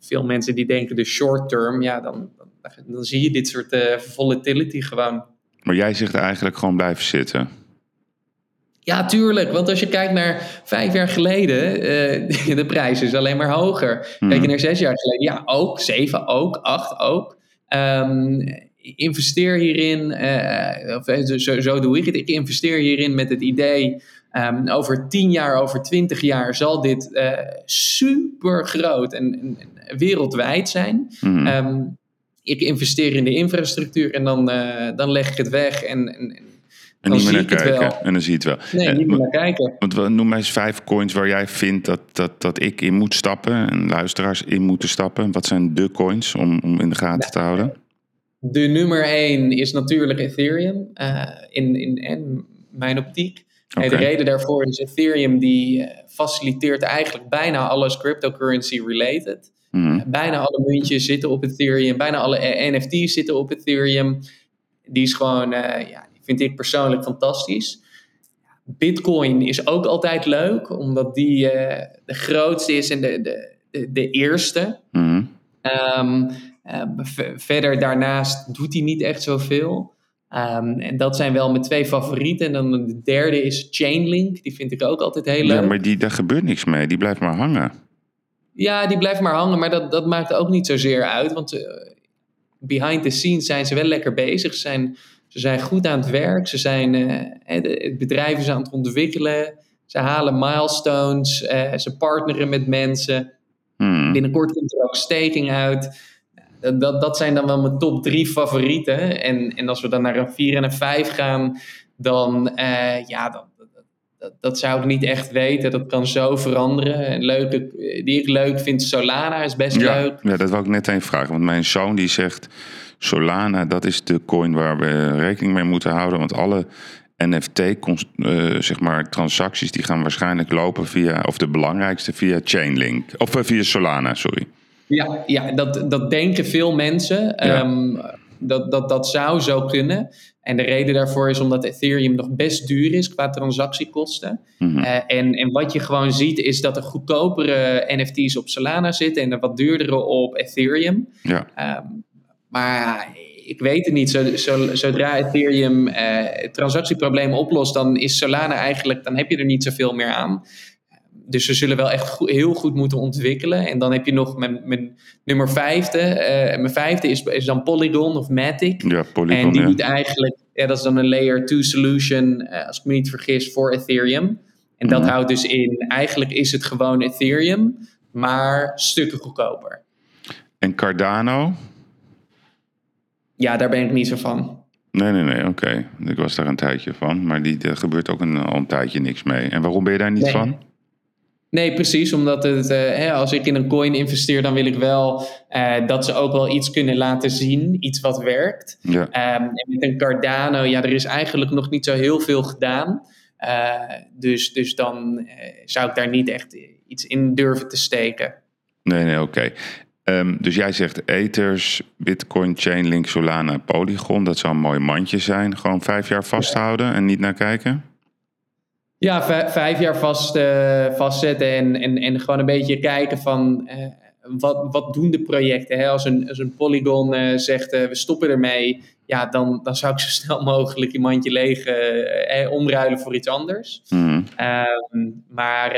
Veel mensen die denken de short term. Ja, dan, dan, dan zie je dit soort volatility gewoon. Maar jij zegt eigenlijk gewoon blijven zitten. Ja, tuurlijk. Want als je kijkt naar vijf jaar geleden, eh, de prijs is alleen maar hoger. Kijk je naar zes jaar geleden, ja, ook. Zeven ook. Acht ook. Ehm, investeer hierin, eh, of, eh, zo, zo doe ik het. Ik investeer hierin met het idee, ehm, over tien jaar, over twintig jaar zal dit super groot en, wereldwijd zijn. Mhm. Ehm, ik investeer in de infrastructuur en dan, dan leg ik het weg en, en, en dan niet meer naar kijken. En dan zie je het wel. nee, Eh, niet meer naar kijken. Want we- noem mij eens vijf coins waar jij vindt dat, dat, dat ik in moet stappen en luisteraars in moeten stappen. Wat zijn de coins om, om in de gaten te houden? De nummer één is natuurlijk Ethereum eh, in, in, in mijn optiek. Oké. de reden daarvoor is Ethereum die eh, faciliteert eigenlijk bijna alles cryptocurrency related. Mhm. Bijna alle muntjes zitten op Ethereum, bijna alle NFT's zitten op Ethereum. Die is gewoon, ja, vind ik persoonlijk fantastisch. Bitcoin is ook altijd leuk, omdat die eh, de grootste is en de, de, de, de eerste. Mhm. Ehm, eh, verder daarnaast doet hij niet echt zoveel. Ehm, en dat zijn wel mijn twee favorieten. En dan de derde is Chainlink. Die vind ik ook altijd heel leuk. Ja, maar die, daar gebeurt niks mee. Die blijft maar hangen. Ja, die blijft maar hangen, maar dat, dat maakt ook niet zozeer uit. Want eh, behind the scenes zijn ze wel lekker bezig. Ze zijn, ze zijn goed aan het werk. Ze zijn, eh, het bedrijf is aan het ontwikkelen. Ze halen milestones. eh, ze partneren met mensen. Mhm. Binnenkort komt er ook staking uit. Dat, dat, dat zijn dan wel mijn top drie favorieten. En, en als we dan naar een 4 en een 5 gaan, dan eh, ja, dan, dat, dat, zou ik niet echt weten. Dat kan zo veranderen. Een leuke, die ik leuk vind, Solana is best Ja, leuk. ja, dat wou ik net even vragen. Want mijn zoon die zegt... Solana, dat is de coin waar we rekening mee moeten houden. Want alle NFT, zeg maar, transacties... die gaan waarschijnlijk lopen via... of de belangrijkste via Chainlink. Of eh, via Solana, sorry. Ja, ja dat, dat denken veel mensen. Ehm, dat, dat, dat zou zo kunnen. En de reden daarvoor is omdat Ethereum nog best duur is qua transactiekosten. Mhm. Eh, en, en wat je gewoon ziet is dat er goedkopere NFT's op Solana zitten en er wat duurdere op Ethereum. Ja. Ehm, maar ik weet het niet. Zo, zo- zodra Ethereum eh, het transactieprobleem oplost, dan is Solana eigenlijk, dan heb je er niet zoveel meer aan. Dus ze zullen wel echt goed- heel goed moeten ontwikkelen. En dan heb je nog mijn, mijn nummer vijfde. eh, mijn vijfde is, is dan Polygon of Matic. Ja, Polygon, En die ja. doet eigenlijk, ja, dat is dan een layer 2 solution, eh, als ik me niet vergis, voor Ethereum. En dat Mhm. houdt dus in, eigenlijk is het gewoon Ethereum, maar stukken goedkoper. En Cardano? Ja, daar ben ik niet zo van. Nee, nee, nee, oké. Ik was daar een tijdje van. Maar die, er gebeurt ook een, al een tijdje niks mee. En waarom ben je daar niet Nee. van? Nee, precies. Omdat het, eh, hè, als ik in een coin investeer, dan wil ik wel eh, dat ze ook wel iets kunnen laten zien. Iets wat werkt. Ja. Ehm, en met een Cardano, ja, er is eigenlijk nog niet zo heel veel gedaan. Eh, dus, dus dan zou ik daar niet echt iets in durven te steken. Nee, nee, oké. Ehm, dus jij zegt Ethers, Bitcoin, Chainlink, Solana, Polygon. Dat zou een mooi mandje zijn. Gewoon vijf jaar vasthouden en niet naar kijken? Ja, vij- vijf jaar vast, eh, vastzetten en, en, en gewoon een beetje kijken van eh, wat, wat doen de projecten? Hè? Als, een, als een Polygon uh, zegt we stoppen ermee, ja, dan, dan zou ik zo snel mogelijk je mandje leeg eh, omruilen voor iets anders. Mhm. Ehm, maar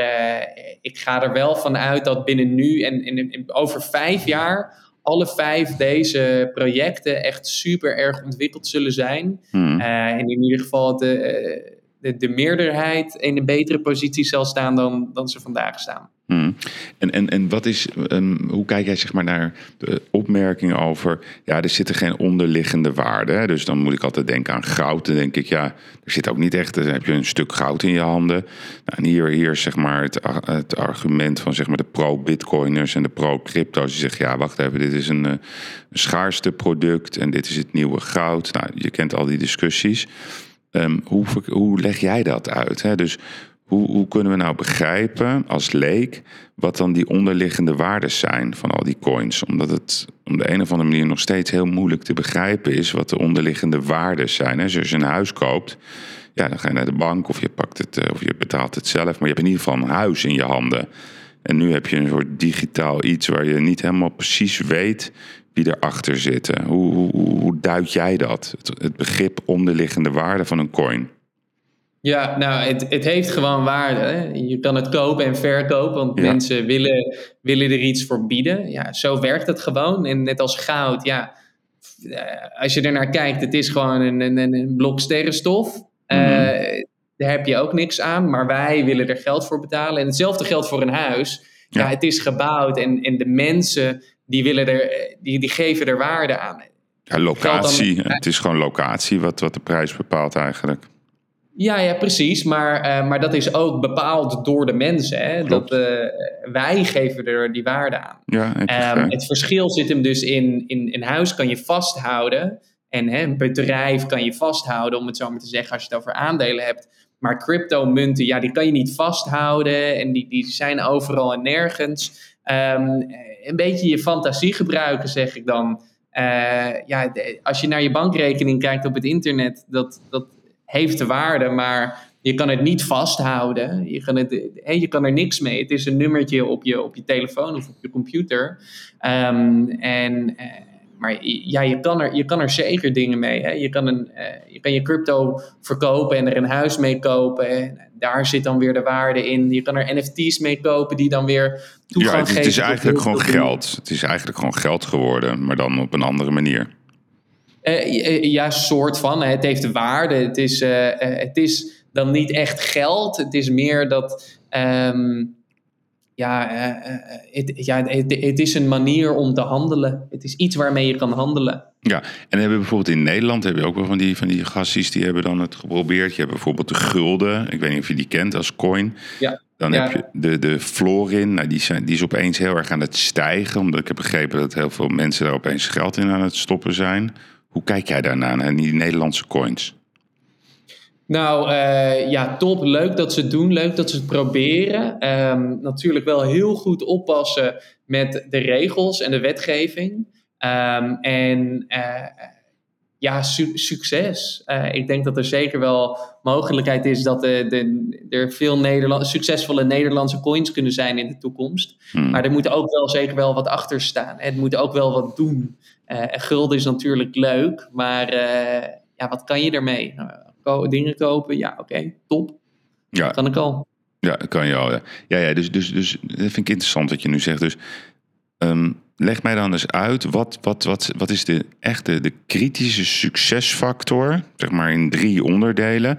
ik ga er wel van uit dat binnen nu en, en, over vijf jaar alle vijf deze projecten echt super erg ontwikkeld zullen zijn. Mhm. en in ieder geval de, de, de meerderheid in een betere positie zal staan dan, dan ze vandaag staan. Hmm. En, en, en wat is, um, hoe kijk jij zeg maar naar de opmerking over, ja, er zitten geen onderliggende waarden. Dus dan moet ik altijd denken aan goud. Dan denk ik, ja, er zit ook niet echt, dan heb je een stuk goud in je handen. Nou, en hier, hier zeg maar het, het argument van zeg maar de pro-bitcoiners en de pro-crypto's. Die zeggen, ja, wacht even, dit is een, een schaarste product en dit is het nieuwe goud. Nou, je kent al die discussies. Um, hoe, leg jij dat uit? Hè? Dus hoe, hoe kunnen we nou begrijpen als leek wat dan die onderliggende waarden zijn van al die coins? Omdat het op de een of andere manier nog steeds heel moeilijk te begrijpen is wat de onderliggende waarden zijn. Hè? Dus als je een huis koopt, ja, dan ga je naar de bank of je, pakt het, eh, of je betaalt het zelf, maar je hebt in ieder geval een huis in je handen. En nu heb je een soort digitaal iets waar je niet helemaal precies weet wie erachter zitten. Hoe, hoe, hoe duid jij dat? Het, het begrip onderliggende waarde van een coin? Ja, nou, het, het heeft gewoon waarde. Hè? Je kan het kopen en verkopen, want mensen willen, willen er iets voor bieden. Ja, zo werkt het gewoon. En net als goud, ja, eh, als je er naar kijkt, het is gewoon een, een, een blok sterrenstof. Mm daar heb je ook niks aan, maar wij willen er geld voor betalen. En hetzelfde geldt voor een huis. Ja, het is gebouwd en, en de mensen die, willen er, die, die geven er waarde aan. Ja, locatie. het is gewoon locatie wat, wat de prijs bepaalt eigenlijk. Ja, ja, precies. Maar, uh, maar dat is ook bepaald door de mensen. Hè? Dat, uh, wij geven er die waarde aan. Ja, um, het verschil zit hem dus in, in een huis kan je vasthouden. En hè, een bedrijf kan je vasthouden, om het zo maar te zeggen, als je het over aandelen hebt. Maar crypto-munten, ja, die kan je niet vasthouden. En die, die zijn overal en nergens. Um, een beetje je fantasie gebruiken, zeg ik dan. Uh, ja, als je naar je bankrekening kijkt op het internet, dat, dat heeft de waarde, maar je kan het niet vasthouden. Je kan, je kan er niks mee. Het is een nummertje op je, op je telefoon of op je computer. Um, en, uh, maar ja, je kan, er, je kan er zeker dingen mee. Hè? Je, kan een, uh, je kan je crypto verkopen en er een huis mee kopen. En daar zit dan weer de waarde in. Je kan er NFT's mee kopen die dan weer toegang ja, het, geven. Het is eigenlijk gewoon geld. Het is eigenlijk gewoon geld geworden, maar dan op een andere manier. Uh, ja, soort van. Het heeft waarde. Het is, uh, het is dan niet echt geld. Het is meer dat. Um, ja, het, ja het, is een manier om te handelen. Het is iets waarmee je kan handelen. Ja, en hebben we bijvoorbeeld in Nederland heb je ook wel van die, van die gasties die hebben dan het geprobeerd. Je hebt bijvoorbeeld de gulden. Ik weet niet of je die kent als coin. Ja. Dan ja. heb je de, de florin. Nou, die, zijn, die is opeens heel erg aan het stijgen. Omdat ik heb begrepen dat heel veel mensen daar opeens geld in aan het stoppen zijn. Hoe kijk jij daarna, naar die Nederlandse coins? Nou uh, ja, top. Leuk dat ze het doen. Leuk dat ze het proberen. Um, natuurlijk wel heel goed oppassen met de regels en de wetgeving. Um, en uh, ja, su succes. Uh, ik denk dat er zeker wel mogelijkheid is dat de, de, er veel Nederland, succesvolle Nederlandse coins kunnen zijn in de toekomst. Hmm. Maar er moet ook wel zeker wel wat achter staan. Het moet ook wel wat doen. Gulden is natuurlijk leuk, maar ja, wat kan je ermee? Dingen kopen, ja, oké, okay, top. Ja. Kan ik al. Ja, kan je al. Ja, ja, ja dus, dus, dus dat vind ik interessant wat je nu zegt. Dus um, leg mij dan eens uit, wat, wat, wat, wat is de echte de kritische succesfactor, zeg maar in drie onderdelen,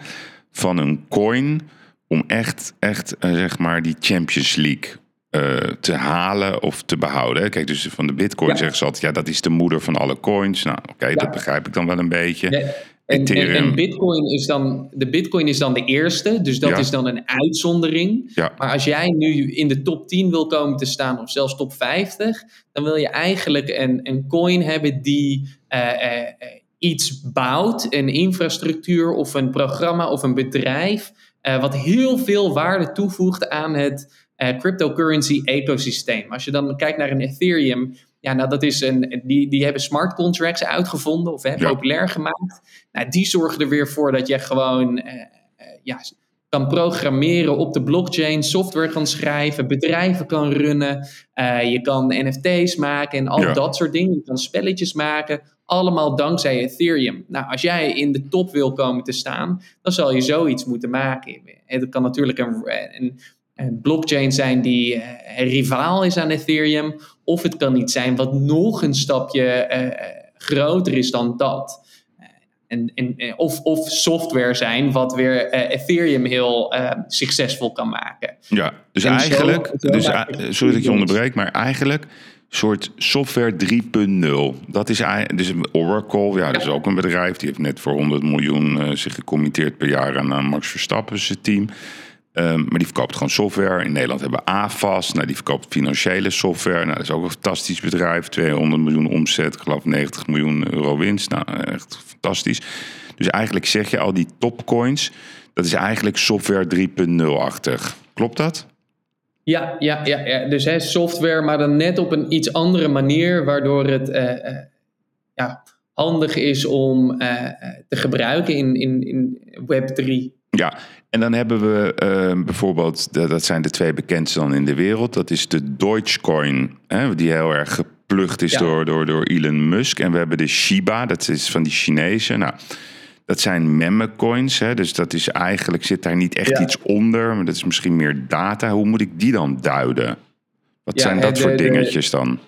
van een coin om echt, echt uh, zeg maar die Champions League uh, te halen of te behouden. Kijk, dus van de bitcoin ja. zeggen ze altijd, ja, dat is de moeder van alle coins. Nou, oké, okay, ja. dat begrijp ik dan wel een beetje. En, en, en, Bitcoin is dan, de Bitcoin is dan de eerste, dus dat Ja. is dan een uitzondering. Ja. Maar als jij nu in de top 10 wil komen te staan, of zelfs top 50, dan wil je eigenlijk een, een coin hebben die eh, eh, iets bouwt, een infrastructuur of een programma of een bedrijf, eh, wat heel veel waarde toevoegt aan het cryptocurrency ecosysteem. Als je dan kijkt naar een Ethereum, ja, nou, dat is een, die, die hebben smart contracts uitgevonden of hè, Ja. populair gemaakt. Nou, die zorgen er weer voor dat je gewoon eh, eh, ja, kan programmeren op de blockchain, software kan schrijven, bedrijven kan runnen. Uh, je kan NFT's maken en al dat soort dingen. Je kan spelletjes maken. Allemaal dankzij Ethereum. Nou, als jij in de top wil komen te staan, dan zal je zoiets moeten maken. Het kan natuurlijk een, een, een blockchain zijn die uh, rivaal is aan Ethereum. Of het kan iets zijn wat nog een stapje uh, groter is dan dat. En, en, of, of software zijn wat weer Ethereum heel succesvol kan maken. Ja, dus eigenlijk, dus, sorry dat ik je onderbreek, maar eigenlijk soort software 3.0. Dat is dus Oracle, ja, dat is ook een bedrijf. Die heeft net voor 100 miljoen uh, zich gecommitteerd per jaar aan, aan Max Verstappen zijn team. Um, maar die verkoopt gewoon software. In Nederland hebben we AFAS. Nou, die verkoopt financiële software. Nou, dat is ook een fantastisch bedrijf. 200 miljoen omzet, ik geloof 90 miljoen euro winst. Nou, echt fantastisch. Dus eigenlijk zeg je al die topcoins, dat is eigenlijk software 3.0-achtig. Klopt dat? Ja, ja, ja, ja. dus hè, software, maar dan net op een iets andere manier, waardoor het uh, uh, ja, handig is om uh, te gebruiken in, in, in Web3. Ja, en dan hebben we bijvoorbeeld, dat zijn de twee bekendste dan in de wereld, dat is de Dogecoin, hè, die heel erg geplucht is door, door, door Elon Musk. En we hebben de Shiba, dat is van die Chinezen. Nou, dat zijn meme-coins, hè? dus dat is eigenlijk, zit daar niet echt iets onder, maar dat is misschien meer data. Hoe moet ik die dan duiden? Wat zijn dat voor dingetjes dan?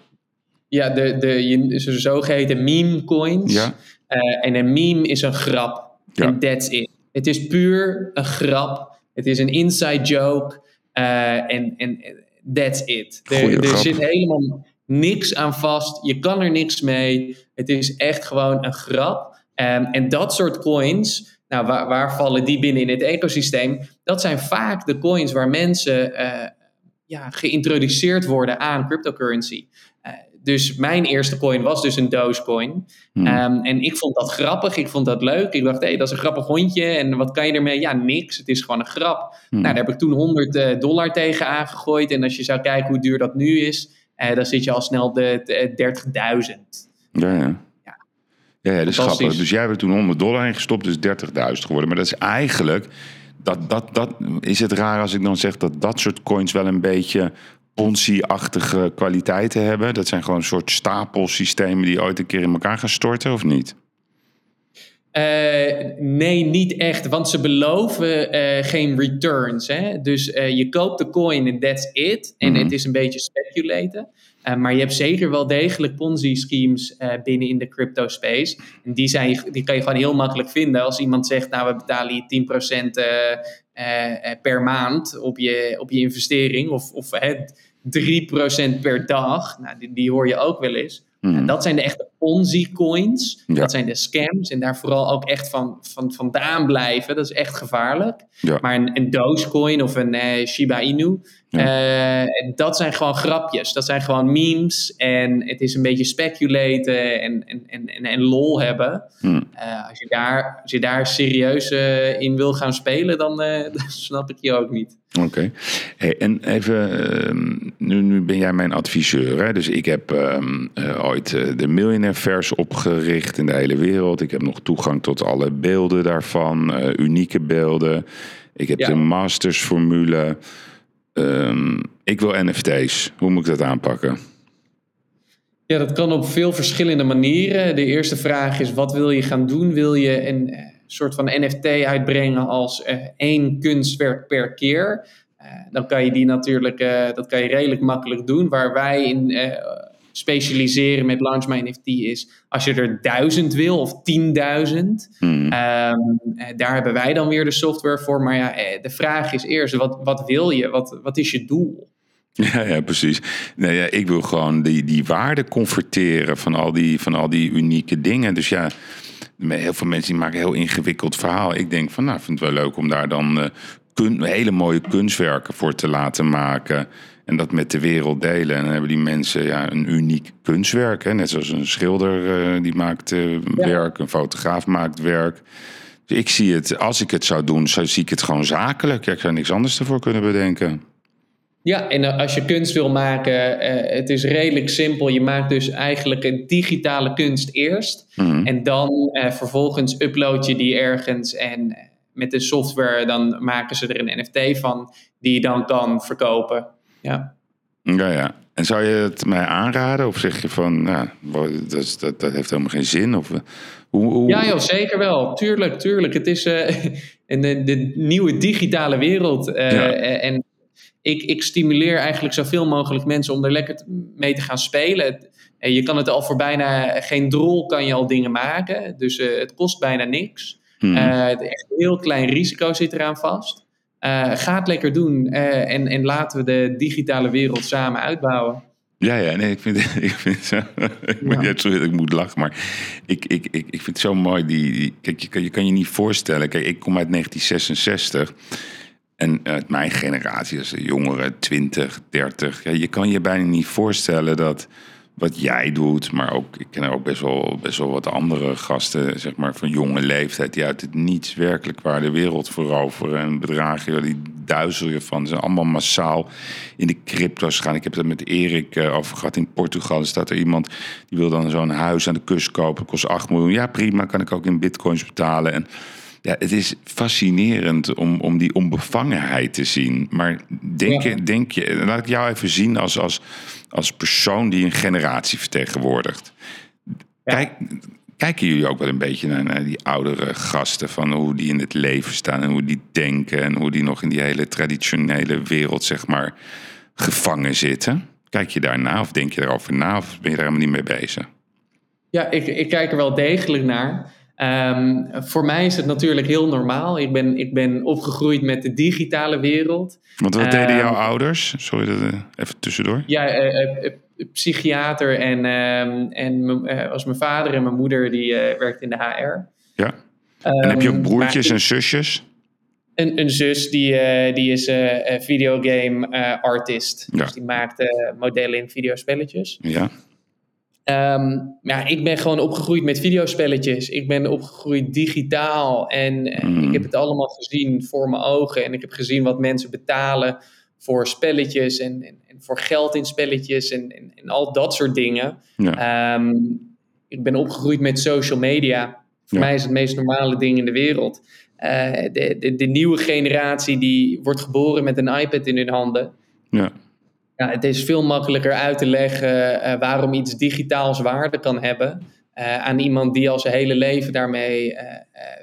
Ja, de, de, zogeheten meme-coins. Ja. Uh, en een meme is een grap. En that's it. Het is puur een grap. Het is een inside joke. Uh, en, en that's it. Er, er zit helemaal niks aan vast. Je kan er niks mee. Het is echt gewoon een grap. Um, en dat soort coins, nou, waar, waar, vallen die binnen in het ecosysteem? Dat zijn vaak de coins waar mensen uh, ja, geïntroduceerd worden aan cryptocurrency. Dus mijn eerste coin was dus een Dogecoin. Hmm. Um, en ik vond dat grappig, ik vond dat leuk. Ik dacht, hé, hey, dat is een grappig hondje. En wat kan je ermee? Ja, niks. Het is gewoon een grap. Hmm. Nou, daar heb ik toen 100 uh, dollar tegen aangegooid. En als je zou kijken hoe duur dat nu is, dan zit je al snel de 30.000. Ja, ja. Ja, dat is grappig. Dus jij hebt er toen 100 dollar ingestopt, dus 30.000 geworden. Maar dat is eigenlijk, dat, dat, dat, is het raar als ik dan zeg dat dat soort coins wel een beetje Ponzi-achtige kwaliteiten hebben? Dat zijn gewoon een soort stapelsystemen die ooit een keer in elkaar gaan storten, of niet? Uh, nee, niet echt, want ze beloven uh, geen returns. Hè? Dus uh, je koopt de coin en that's it. En mm -hmm. het is een beetje speculaten. Maar je hebt zeker wel degelijk Ponzi-schemes binnen in de crypto space. En die, zijn, die kan je gewoon heel makkelijk vinden. Als iemand zegt, nou we betalen je 10% uh, per maand op je, op je investering. Of, of 3% per dag. Nou, die, die hoor je ook wel eens. Mm. En dat zijn de echte Ponzi-coins. Ja. Dat zijn de scams. En daar vooral ook echt van, van, vandaan blijven. Dat is echt gevaarlijk. Ja. Maar een, een Dogecoin of een uh, Shiba Inu... Ja. Uh, dat zijn gewoon grapjes. Dat zijn gewoon memes. En het is een beetje speculaten en, en, en, en, en lol hebben. Hmm. Uh, als, je daar, als je daar serieus in wil gaan spelen, dan, dan snap ik je ook niet. Oké. Hey, en even, ehm, nu, nu ben jij mijn adviseur. Hè? Dus ik heb um, ooit de Millionaire Vers opgericht in de hele wereld. Ik heb nog toegang tot alle beelden daarvan, unieke beelden. Ik heb ja. de mastersformule. Um, ik wil NFT's. Hoe moet ik dat aanpakken? Ja, dat kan op veel verschillende manieren. De eerste vraag is: wat wil je gaan doen? Wil je een uh, soort van NFT uitbrengen als uh, één kunstwerk per keer? Uh, dan kan je die natuurlijk, dat kan je redelijk makkelijk doen. Waar wij in specialiseren met Launch My NFT is als je er duizend wil of tienduizend. Hmm. Um, daar hebben wij dan weer de software voor. Maar ja, eh, de vraag is eerst, wat, wat wil je? Wat, wat is je doel? Ja, ja, precies. Nee, ja, ik wil gewoon die, die waarde converteren van al die, van al die unieke dingen. Dus ja, heel veel mensen die maken een heel ingewikkeld verhaal. Ik denk van, nou, vind het wel leuk om daar dan uh, kun, hele mooie kunstwerken voor te laten maken. En dat met de wereld delen. En dan hebben die mensen ja, een uniek kunstwerk. Hè? Net zoals een schilder uh, die maakt uh, werk, een fotograaf maakt werk. Dus ik zie het, als ik het zou doen, zo zie ik het gewoon zakelijk. Ja, ik zou niks anders ervoor kunnen bedenken. Ja, en als je kunst wil maken, uh, het is redelijk simpel. Je maakt dus eigenlijk een digitale kunst eerst. Mm. En dan vervolgens upload je die ergens en met de software dan maken ze er een NFT van die je dan kan verkopen. Ja. Ja, ja. En zou je het mij aanraden? Of zeg je van, nou, dat, dat, dat heeft helemaal geen zin? Of, hoe, hoe... Ja, joh, zeker wel. Tuurlijk, tuurlijk. Het is uh, de, de, nieuwe digitale wereld. Uh, En ik, ik stimuleer eigenlijk zoveel mogelijk mensen om er lekker mee te gaan spelen. En je kan het al voor bijna geen drol kan je al dingen maken. Dus uh, het kost bijna niks. Hmm. echt een heel klein risico zit eraan vast. Uh, ga het lekker doen uh, en, en laten we de digitale wereld samen uitbouwen. Ja, ja, nee, ik vind, ik vind zo, ik, ja. sorry dat ik moet lachen, maar ik, ik, ik, ik vind het zo mooi. Die, die, kijk, je kan, je kan je niet voorstellen. Kijk, ik kom uit 1966 en uit mijn generatie, dus jongeren, 20, 30. Ja, je kan je bijna niet voorstellen dat wat jij doet, maar ook, ik ken er ook best wel, best wel wat andere gasten, zeg maar, van jonge leeftijd, die uit het niets werkelijk waar de wereld veroveren en bedragen, die duizelen je van. Ze zijn allemaal massaal in de crypto's gaan. Ik heb het met Erik uh, over gehad in Portugal. Er staat er iemand die wil dan zo'n huis aan de kust kopen, kost 8 miljoen. Ja, prima, kan ik ook in bitcoins betalen. En ja, het is fascinerend om, om die onbevangenheid te zien. Maar denk, je, denk je, laat ik jou even zien als, als, als persoon die een generatie vertegenwoordigt. Kijk, kijken jullie ook wel een beetje naar, naar, die oudere gasten, van hoe die in het leven staan en hoe die denken en hoe die nog in die hele traditionele wereld, zeg maar, gevangen zitten? Kijk je daarna of denk je erover na of ben je er helemaal niet mee bezig? Ja, ik, ik kijk er wel degelijk naar. Um, voor mij is het natuurlijk heel normaal. Ik ben, ik ben opgegroeid met de digitale wereld. Want wat deden jouw ehm, ouders? Sorry, dat, uh, even tussendoor. Ja, uh, uh, psychiater en, ehm, en als mijn vader en mijn moeder die werkt in de HR. Ja. en heb je ook broertjes en zusjes? Een, een zus die, die is videogame artist. Ja. Dus die maakt modellen in videospelletjes. Ja. Um, ja, ik ben gewoon opgegroeid met videospelletjes. Ik ben opgegroeid digitaal en, ik mm. heb het allemaal gezien voor mijn ogen. En ik heb gezien wat mensen betalen voor spelletjes en, en, en voor geld in spelletjes en, en, en, al dat soort dingen. Ja. Um, ik ben opgegroeid met social media. Voor mij is het meest normale ding in de wereld. Uh, de, de, de nieuwe generatie die wordt geboren met een iPad in hun handen. Ja. Ja, het is veel makkelijker uit te leggen uh, waarom iets digitaals waarde kan hebben uh, aan iemand die al zijn hele leven daarmee uh,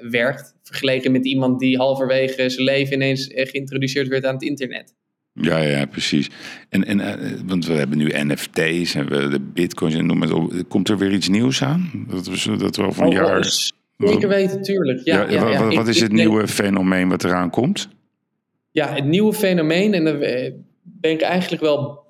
werkt, vergeleken met iemand die halverwege zijn leven ineens geïntroduceerd werd aan het internet. Ja, ja, precies. En, en, want we hebben nu NFT's en we de bitcoins en noem maar op. Komt er weer iets nieuws aan? Dat we, dat we over een oh, jaar... Zeker weten, tuurlijk. Ja, ja, ja, ja. Wat, wat, is het nieuwe fenomeen wat eraan komt? Ja, het nieuwe fenomeen, en ben ik eigenlijk wel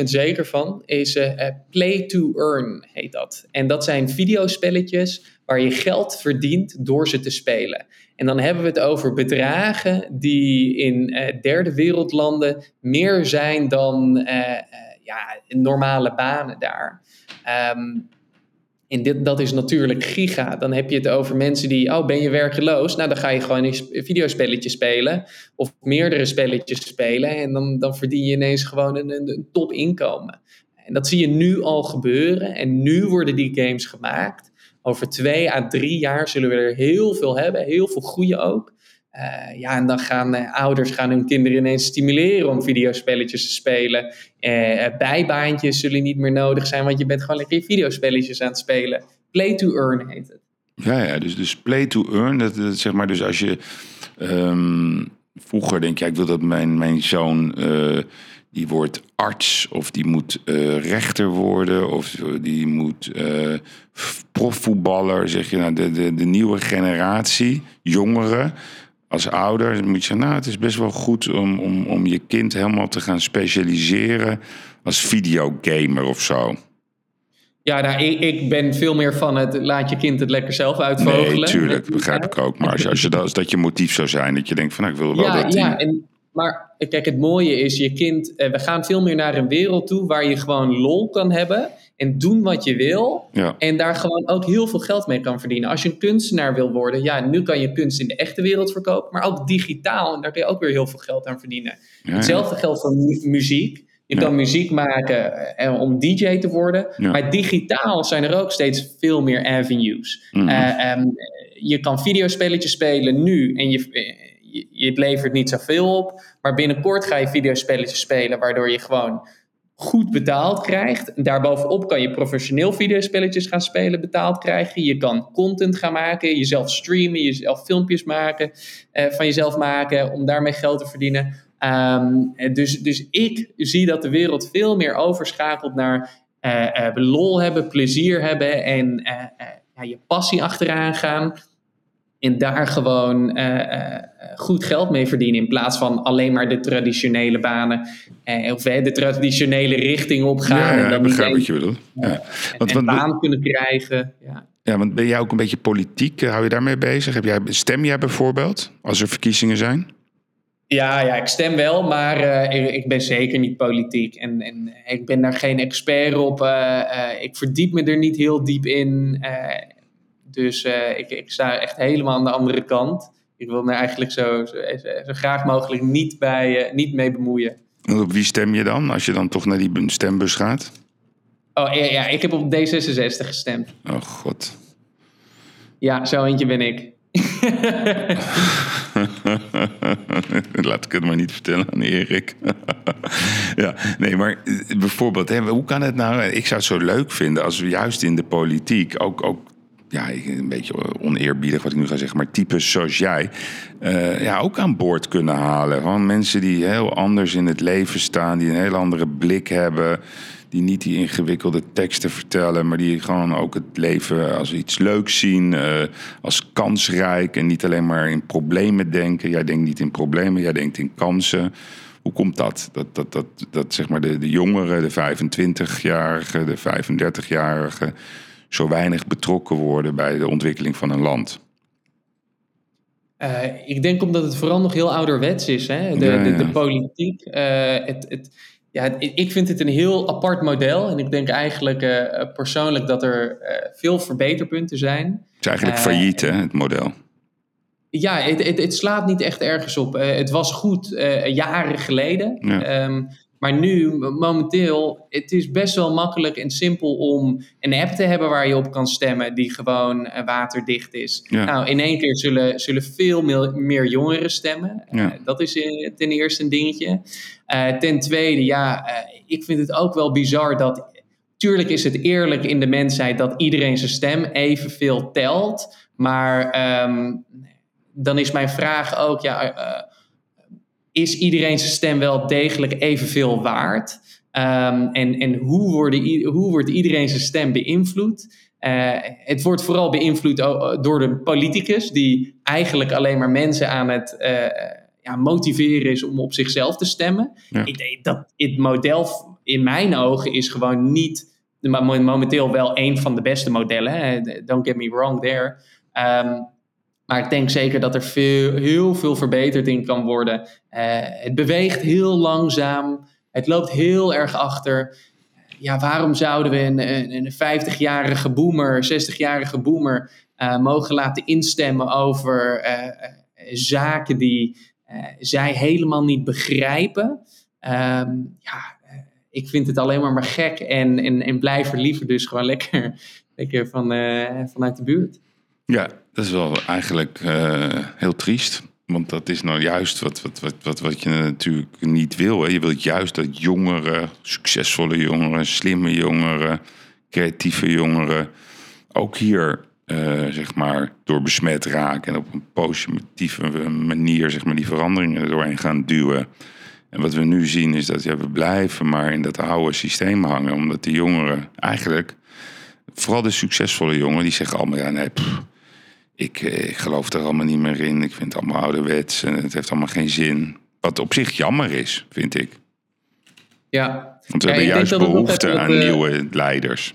100% zeker van, is uh, play to earn heet dat. En dat zijn videospelletjes waar je geld verdient door ze te spelen. En dan hebben we het over bedragen die in uh, derde wereldlanden meer zijn dan ja, normale banen daar. Um, en dit, dat is natuurlijk giga. Dan heb je het over mensen die, oh, ben je werkeloos? Nou, dan ga je gewoon een videospelletje spelen. Of meerdere spelletjes spelen. En dan, dan verdien je ineens gewoon een, een, top inkomen. En dat zie je nu al gebeuren. En nu worden die games gemaakt. Over twee à drie jaar zullen we er heel veel hebben. Heel veel goede ook. Uh, ja, en dan gaan uh, ouders gaan hun kinderen ineens stimuleren om videospelletjes te spelen. Uh, bijbaantjes zullen niet meer nodig zijn, want je bent gewoon lekker videospelletjes aan het spelen. Play to earn heet het. Ja, ja dus, dus play to earn, dat, zeg maar, dus als je um, vroeger denk je, ik wil dat mijn, mijn zoon die wordt arts of die moet rechter worden of die moet profvoetballer, zeg je nou, de, de, de nieuwe generatie, jongeren als ouder moet je zeggen, nou, het is best wel goed om, om, om je kind helemaal te gaan specialiseren als videogamer of zo. Ja, nou, ik, ik, ben veel meer van het laat je kind het lekker zelf uitvogelen. Nee, tuurlijk, begrijp ik ook. Maar als, als, je dat, als dat je motief zou zijn, dat je denkt van, nou, ik wil wel ja, dat Ja, en, maar kijk, het mooie is, je kind, eh, we gaan veel meer naar een wereld toe waar je gewoon lol kan hebben en doen wat je wil. Ja. En daar gewoon ook heel veel geld mee kan verdienen. Als je een kunstenaar wil worden, ja, nu kan je kunst in de echte wereld verkopen, maar ook digitaal. En daar kun je ook weer heel veel geld aan verdienen. Hetzelfde geldt voor muziek. Je kan muziek maken eh, om DJ te worden. Maar digitaal zijn er ook steeds veel meer avenues. Mhm. Eh, ehm, je kan videospelletjes spelen nu en je, je, je levert niet zoveel op. Maar binnenkort ga je videospelletjes spelen, waardoor je gewoon goed betaald krijgt. Daarbovenop kan je professioneel videospelletjes gaan spelen, betaald krijgen. Je kan content gaan maken, jezelf streamen, jezelf filmpjes maken, uh, van jezelf maken om daarmee geld te verdienen. Um, dus, dus ik zie dat de wereld veel meer overschakelt naar uh, uh, lol hebben, plezier hebben en ja, je passie achteraan gaan. En daar gewoon goed geld mee verdienen. In plaats van alleen maar de traditionele banen. Eh, of de traditionele richting opgaan. Ja, ja en begrijp wat je bedoelt. Ja. Want, een baan kunnen krijgen. Ja. ja, want ben jij ook een beetje politiek? Hou je daarmee bezig? Heb jij, stem jij bijvoorbeeld als er verkiezingen zijn? Ja, ja, ik stem wel, maar uh, ik, ik, ben zeker niet politiek. En, en ik ben daar geen expert op. Uh, uh, ik verdiep me er niet heel diep in. Dus ik, ik sta echt helemaal aan de andere kant ik wil me eigenlijk zo, zo, zo graag mogelijk niet, bij, uh, niet mee bemoeien. En op wie stem je dan, als je dan toch naar die stembus gaat? Oh ja, ja ik heb op D66 gestemd. Oh god. Ja, zo eentje ben ik. Laat ik het maar niet vertellen aan Erik. ja, nee, maar eh, bijvoorbeeld, hè, hoe kan het nou? Ik zou het zo leuk vinden als we juist in de politiek ook, ook ja, een beetje oneerbiedig wat ik nu ga zeggen, maar types zoals jij, uh, ja, ook aan boord kunnen halen. Gewoon mensen die heel anders in het leven staan, die een heel andere blik hebben, die niet die ingewikkelde teksten vertellen, maar die gewoon ook het leven als iets leuks zien, uh, als kansrijk en niet alleen maar in problemen denken. Jij denkt niet in problemen, jij denkt in kansen. Hoe komt dat? Dat, dat, dat, dat zeg maar de, de jongeren, de 25-jarigen, de 35-jarigen zo weinig betrokken worden bij de ontwikkeling van een land? Uh, ik denk omdat het vooral nog heel ouderwets is. Hè? De, ja, ja. de, de politiek. Uh, het, het, ja, ik vind het een heel apart model. En ik denk eigenlijk uh, persoonlijk dat er veel verbeterpunten zijn. Het is eigenlijk failliet, hè, het model. Ja, het, het, slaat niet echt ergens op. het was goed jaren geleden. Ja. Um, maar nu, momenteel, het is best wel makkelijk en simpel om een app te hebben waar je op kan stemmen die gewoon uh, waterdicht is. Ja. Nou, in één keer zullen, zullen veel meer, jongeren stemmen. Ja. Uh, dat is uh, ten eerste een dingetje. ten tweede, ja, ik vind het ook wel bizar dat. Tuurlijk is het eerlijk in de mensheid dat iedereen zijn stem evenveel telt. Maar um, dan is mijn vraag ook, ja is iedereen zijn stem wel degelijk evenveel waard? Um, en en hoe, worden, hoe wordt iedereen zijn stem beïnvloed? Uh, het wordt vooral beïnvloed door de politicus, die eigenlijk alleen maar mensen aan het uh, ja, motiveren is om op zichzelf te stemmen. Ja. Ik, dat, het model in mijn ogen is gewoon niet, momenteel wel een van de beste modellen. Don't get me wrong there. Um, maar ik denk zeker dat er veel, heel veel verbeterd in kan worden. Uh, het beweegt heel langzaam. Het loopt heel erg achter. Ja, waarom zouden we een, een, een 50-jarige boomer, 60-jarige boomer uh, mogen laten instemmen over uh, zaken die zij helemaal niet begrijpen? Um, ja, ik vind het alleen maar maar gek en, en, en blijf er liever dus gewoon lekker, lekker van, vanuit de buurt. Ja, dat is wel eigenlijk uh, heel triest. Want dat is nou juist wat, wat, wat, wat, wat je natuurlijk niet wil. Hè. Je wilt juist dat jongeren, succesvolle jongeren, slimme jongeren, creatieve jongeren, ook hier uh, zeg maar door besmet raken en op een positieve manier zeg maar, die veranderingen doorheen gaan duwen. En wat we nu zien is dat we blijven maar in dat oude systeem hangen. Omdat de jongeren eigenlijk, vooral de succesvolle jongeren, die zeggen allemaal ja nee, ik, eh, ik geloof er allemaal niet meer in. Ik vind het allemaal ouderwets en het heeft allemaal geen zin. Wat op zich jammer is, vind ik. Ja. Want we ja, hebben juist behoefte aan uh, nieuwe leiders.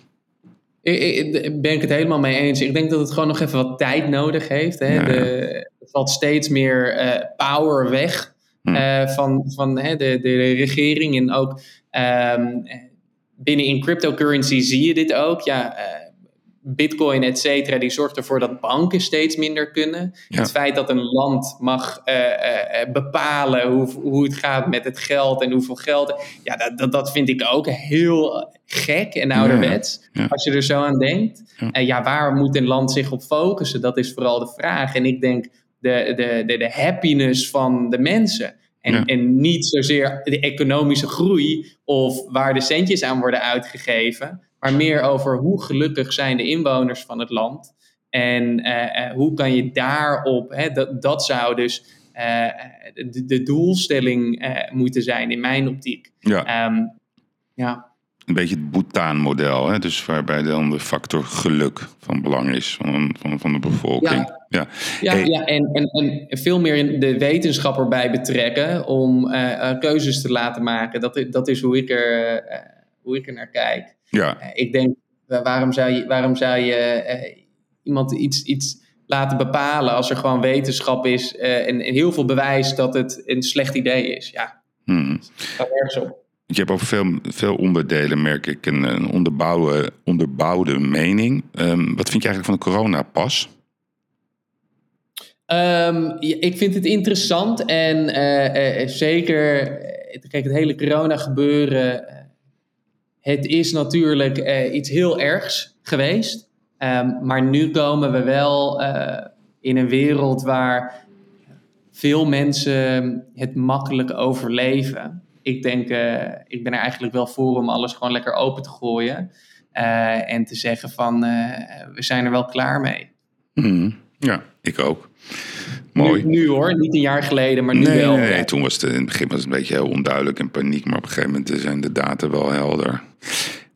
Ik, ben ik het helemaal mee eens. Ik denk dat het gewoon nog even wat tijd nodig heeft. Hè. Ja. De, er valt steeds meer uh, power weg hm. uh, van, van hè, de, de regering. En ook um, binnen in cryptocurrency zie je dit ook. Ja, Bitcoin, et cetera, die zorgt ervoor dat banken steeds minder kunnen. Het feit dat een land mag bepalen hoe, hoe het gaat met het geld en hoeveel geld. Ja, dat, dat, dat vind ik ook heel gek en ouderwets. Als je er zo aan denkt. En ja, waar moet een land zich op focussen? Dat is vooral de vraag. En ik denk de, de, de, de happiness van de mensen. En, en niet zozeer de economische groei of waar de centjes aan worden uitgegeven, maar meer over hoe gelukkig zijn de inwoners van het land. En uh, uh, hoe kan je daarop, hè, dat, dat zou dus uh, de, de, doelstelling moeten zijn in mijn optiek. Ja. Um, ja een beetje het Bhutan-model. Dus waarbij dan de factor geluk van belang is van, van, van de bevolking. Ja, ja. ja, en, en, en veel meer de wetenschap erbij betrekken om keuzes te laten maken. Dat, dat is hoe ik er, hoe ik er naar kijk. Ja. ik denk, waarom zou je, waarom zou je iemand iets, iets laten bepalen als er gewoon wetenschap is en, en heel veel bewijs dat het een slecht idee is? Ja, hmm. dat ergens op. Je hebt over veel, veel onderdelen, merk ik, een, een onderbouwde, onderbouwde mening. Um, wat vind je eigenlijk van de coronapas? Um, ik vind het interessant en uh, uh, zeker, kijk, het hele corona gebeuren, het is natuurlijk uh, iets heel ergs geweest. Um, maar nu komen we wel in een wereld waar veel mensen het makkelijk overleven ik denk, uh, ik ben er eigenlijk wel voor om alles gewoon lekker open te gooien. En te zeggen van, we zijn er wel klaar mee. Mm, ja, ik ook. Mooi. Nu, nu, hoor, niet een jaar geleden, maar nu nee, wel. Nee, nee, toen was het in het begin was het een beetje heel onduidelijk en paniek. Maar op een gegeven moment zijn de data wel helder.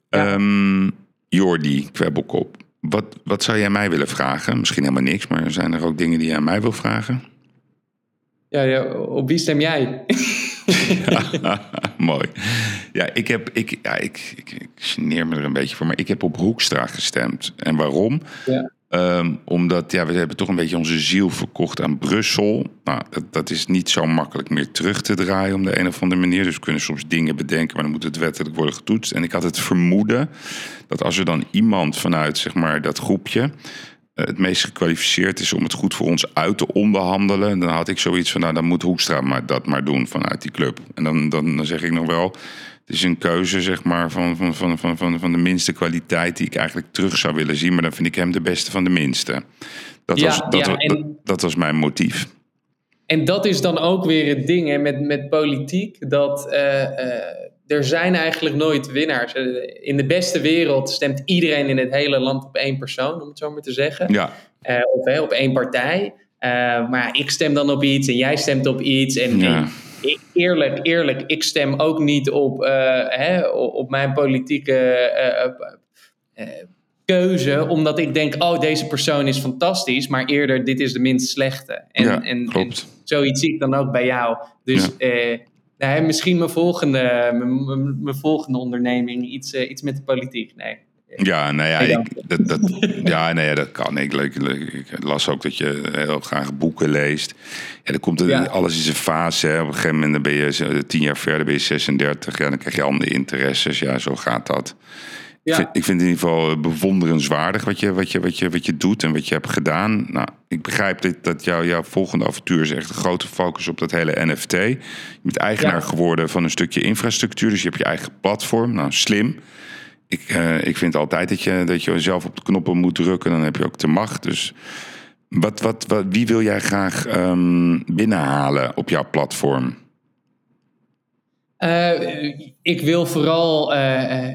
Ja. Um, Jordi, kwebbelkop. Wat, wat zou jij mij willen vragen? Misschien helemaal niks, maar zijn er ook dingen die jij aan mij wil vragen? Ja, ja op wie stem jij? ja, mooi. Ja, ik heb, ik, ja, ik, ik, ik me er een beetje voor, maar ik heb op Hoekstra gestemd. En waarom? Ja. Um, omdat ja, we hebben toch een beetje onze ziel verkocht aan Brussel. Nou, dat, is niet zo makkelijk meer terug te draaien op de een of andere manier. Dus we kunnen soms dingen bedenken, maar dan moet het wettelijk worden getoetst. En ik had het vermoeden dat als er dan iemand vanuit zeg maar, dat groepje eh, het meest gekwalificeerd is om het goed voor ons uit te onderhandelen. Dan had ik zoiets van, nou dan moet Hoekstra maar dat maar doen vanuit die club. En dan, dan, dan zeg ik nog wel, is een keuze zeg maar, van, van, van, van, van, van de minste kwaliteit die ik eigenlijk terug zou willen zien. Maar dan vind ik hem de beste van de minste. Dat, Ja, was, dat, ja, wa- en- dat, dat was mijn motief. En dat is dan ook weer het ding hè, met, met politiek. Dat eh, eh, er zijn eigenlijk nooit winnaars. Eh, In de beste wereld stemt iedereen in het hele land op één persoon, om het zo maar te zeggen. Ja, Eh, of hè, op één partij. Maar ik stem dan op iets en jij stemt op iets. En, Ja. en eerlijk, eerlijk, ik stem ook niet op, eh, hè, op mijn politieke eh, eh, keuze. Omdat ik denk, oh, deze persoon is fantastisch. Maar eerder, dit is de minst slechte. En, ja en, en klopt. zoiets zie ik dan ook bij jou. Dus eh, nou, misschien mijn volgende, mijn, mijn- volgende onderneming, iets, iets met de politiek. Nee. Ja, nou ja, ik, dat, dat, ja, nee, dat kan. Ik, ik, ik las ook dat je heel graag boeken leest. Ja, dan komt er, Ja. alles in zijn fase. Hè. Op een gegeven moment dan ben je zo- tien jaar verder, ben je 36. Ja, dan krijg je andere interesses. Ja, zo gaat dat. Ik, Ja. vind, ik vind het in ieder geval bewonderenswaardig wat je, wat, je, wat, je, wat je doet en wat je hebt gedaan. Nou, ik begrijp dat, dat jouw jouw volgende avontuur is echt een grote focus op dat hele NFT. Je bent eigenaar Ja. geworden van een stukje infrastructuur. Dus je hebt je eigen platform. Nou, slim. Ik, eh, ik vind altijd dat je, dat je zelf op de knoppen moet drukken. Dan heb je ook de macht. Dus wat, wat, wat, wie wil jij graag ehm, binnenhalen op jouw platform? Eh, ik wil vooral eh,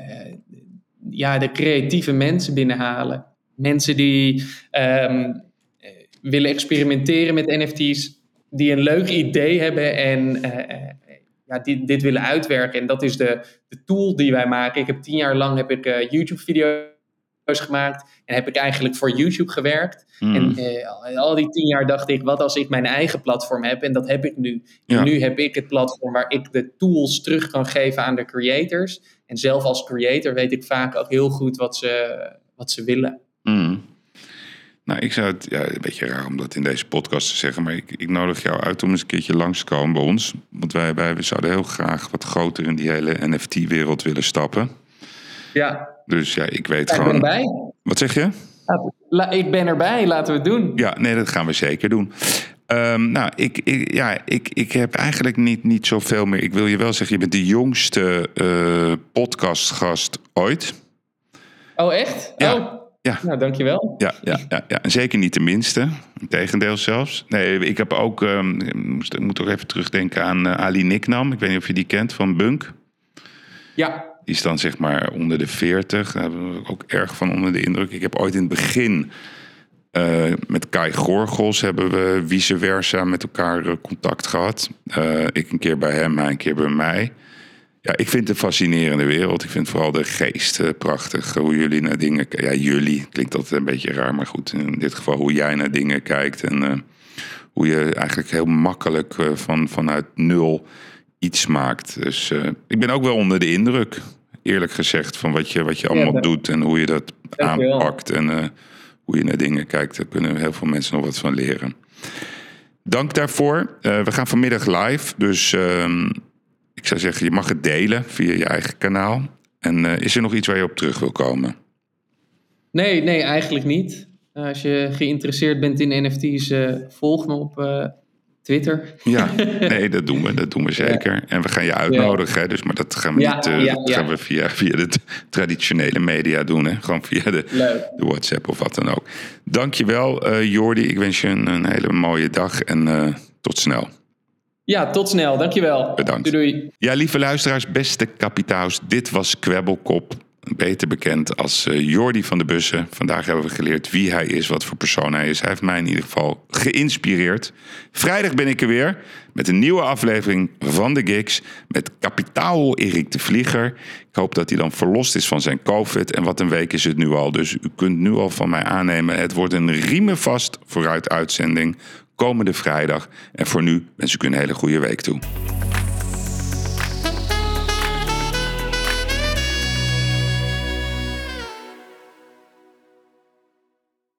ja, de creatieve mensen binnenhalen. Mensen die ehm, eh, willen experimenteren met NFT's, die een leuk idee hebben en ja, die dit willen uitwerken. En dat is de, de tool die wij maken. Ik heb tien jaar lang heb ik, eh, YouTube-video's gemaakt en heb ik eigenlijk voor YouTube gewerkt. Hmm. En eh, al die tien jaar dacht ik, wat als ik mijn eigen platform heb? En dat heb ik nu. Ja. En nu heb ik het platform waar ik de tools terug kan geven aan de creators. En zelf als creator weet ik vaak ook heel goed wat ze, wat ze willen. Mm. Nou, ik zou het, ja, een beetje raar om dat in deze podcast te zeggen, maar ik, ik nodig jou uit om eens een keertje langs te komen bij ons. Want wij, wij we zouden heel graag wat groter in die hele NFT-wereld willen stappen. Ja, Dus ja, ik weet ik ben gewoon. erbij. Wat zeg je? Ik ben erbij, laten we het doen. Ja, nee, dat gaan we zeker doen. Um, nou, ik, ik, ja, ik, ik heb eigenlijk niet, niet zoveel meer. Ik wil je wel zeggen, je bent de jongste uh, podcastgast ooit. Oh, echt? Ja. Oh. Ja. Nou, dankjewel. Ja, ja, ja, ja, en zeker niet de minste. Integendeel zelfs. Nee, ik heb ook, um, ik moet ook even terugdenken aan uh, Ali Niknam. Ik weet niet of je die kent van Bunk. Ja. Die is dan zeg maar onder de 40. Daar hebben we ook erg van onder de indruk. Ik heb ooit in het begin uh, met Kai Gorgels hebben we vice versa met elkaar uh, contact gehad. Uh, ik een keer bij hem, hij een keer bij mij. Ja, ik vind het een fascinerende wereld. Ik vind vooral de geest prachtig. Hoe jullie naar dingen kijken. Ja, jullie klinkt altijd een beetje raar, maar goed. In dit geval hoe jij naar dingen kijkt. En hoe je eigenlijk heel makkelijk van, vanuit nul iets maakt. Dus ik ben ook wel onder de indruk, eerlijk gezegd, van wat je, wat je allemaal ja, doet en hoe je dat aanpakt. En hoe je naar dingen kijkt. Daar kunnen heel veel mensen nog wat van leren. Dank daarvoor. Uh, we gaan vanmiddag live. Dus uh, ik zou zeggen, je mag het delen via je eigen kanaal. En uh, is er nog iets waar je op terug wil komen? Nee, nee, eigenlijk niet. als je geïnteresseerd bent in NFT's, volg me op Twitter. Ja, nee, dat doen we, dat doen we zeker. Ja. En we gaan je uitnodigen, hè, dus, maar dat gaan we ja, niet dat gaan we via, via de traditionele media doen. Hè? Gewoon via de, de WhatsApp of wat dan ook. Dankjewel, uh, Jordi. Ik wens je een, een hele mooie dag en tot snel. Ja, tot snel. Dankjewel. Bedankt. Doei, doei. Ja, lieve luisteraars, beste kapitaals. Dit was Kwebbelkop beter bekend als uh, Jordi van de Bussen. Vandaag hebben we geleerd wie hij is, wat voor persoon hij is. Hij heeft mij in ieder geval geïnspireerd. Vrijdag ben ik er weer met een nieuwe aflevering van de Gigs met kapitaal Erik de Vlieger. Ik hoop dat hij dan verlost is van zijn COVID. En wat een week is het nu al. Dus u kunt nu al van mij aannemen. Het wordt een riemenvast vooruit uitzending komende vrijdag. En voor nu wens ik u een hele goede week toe.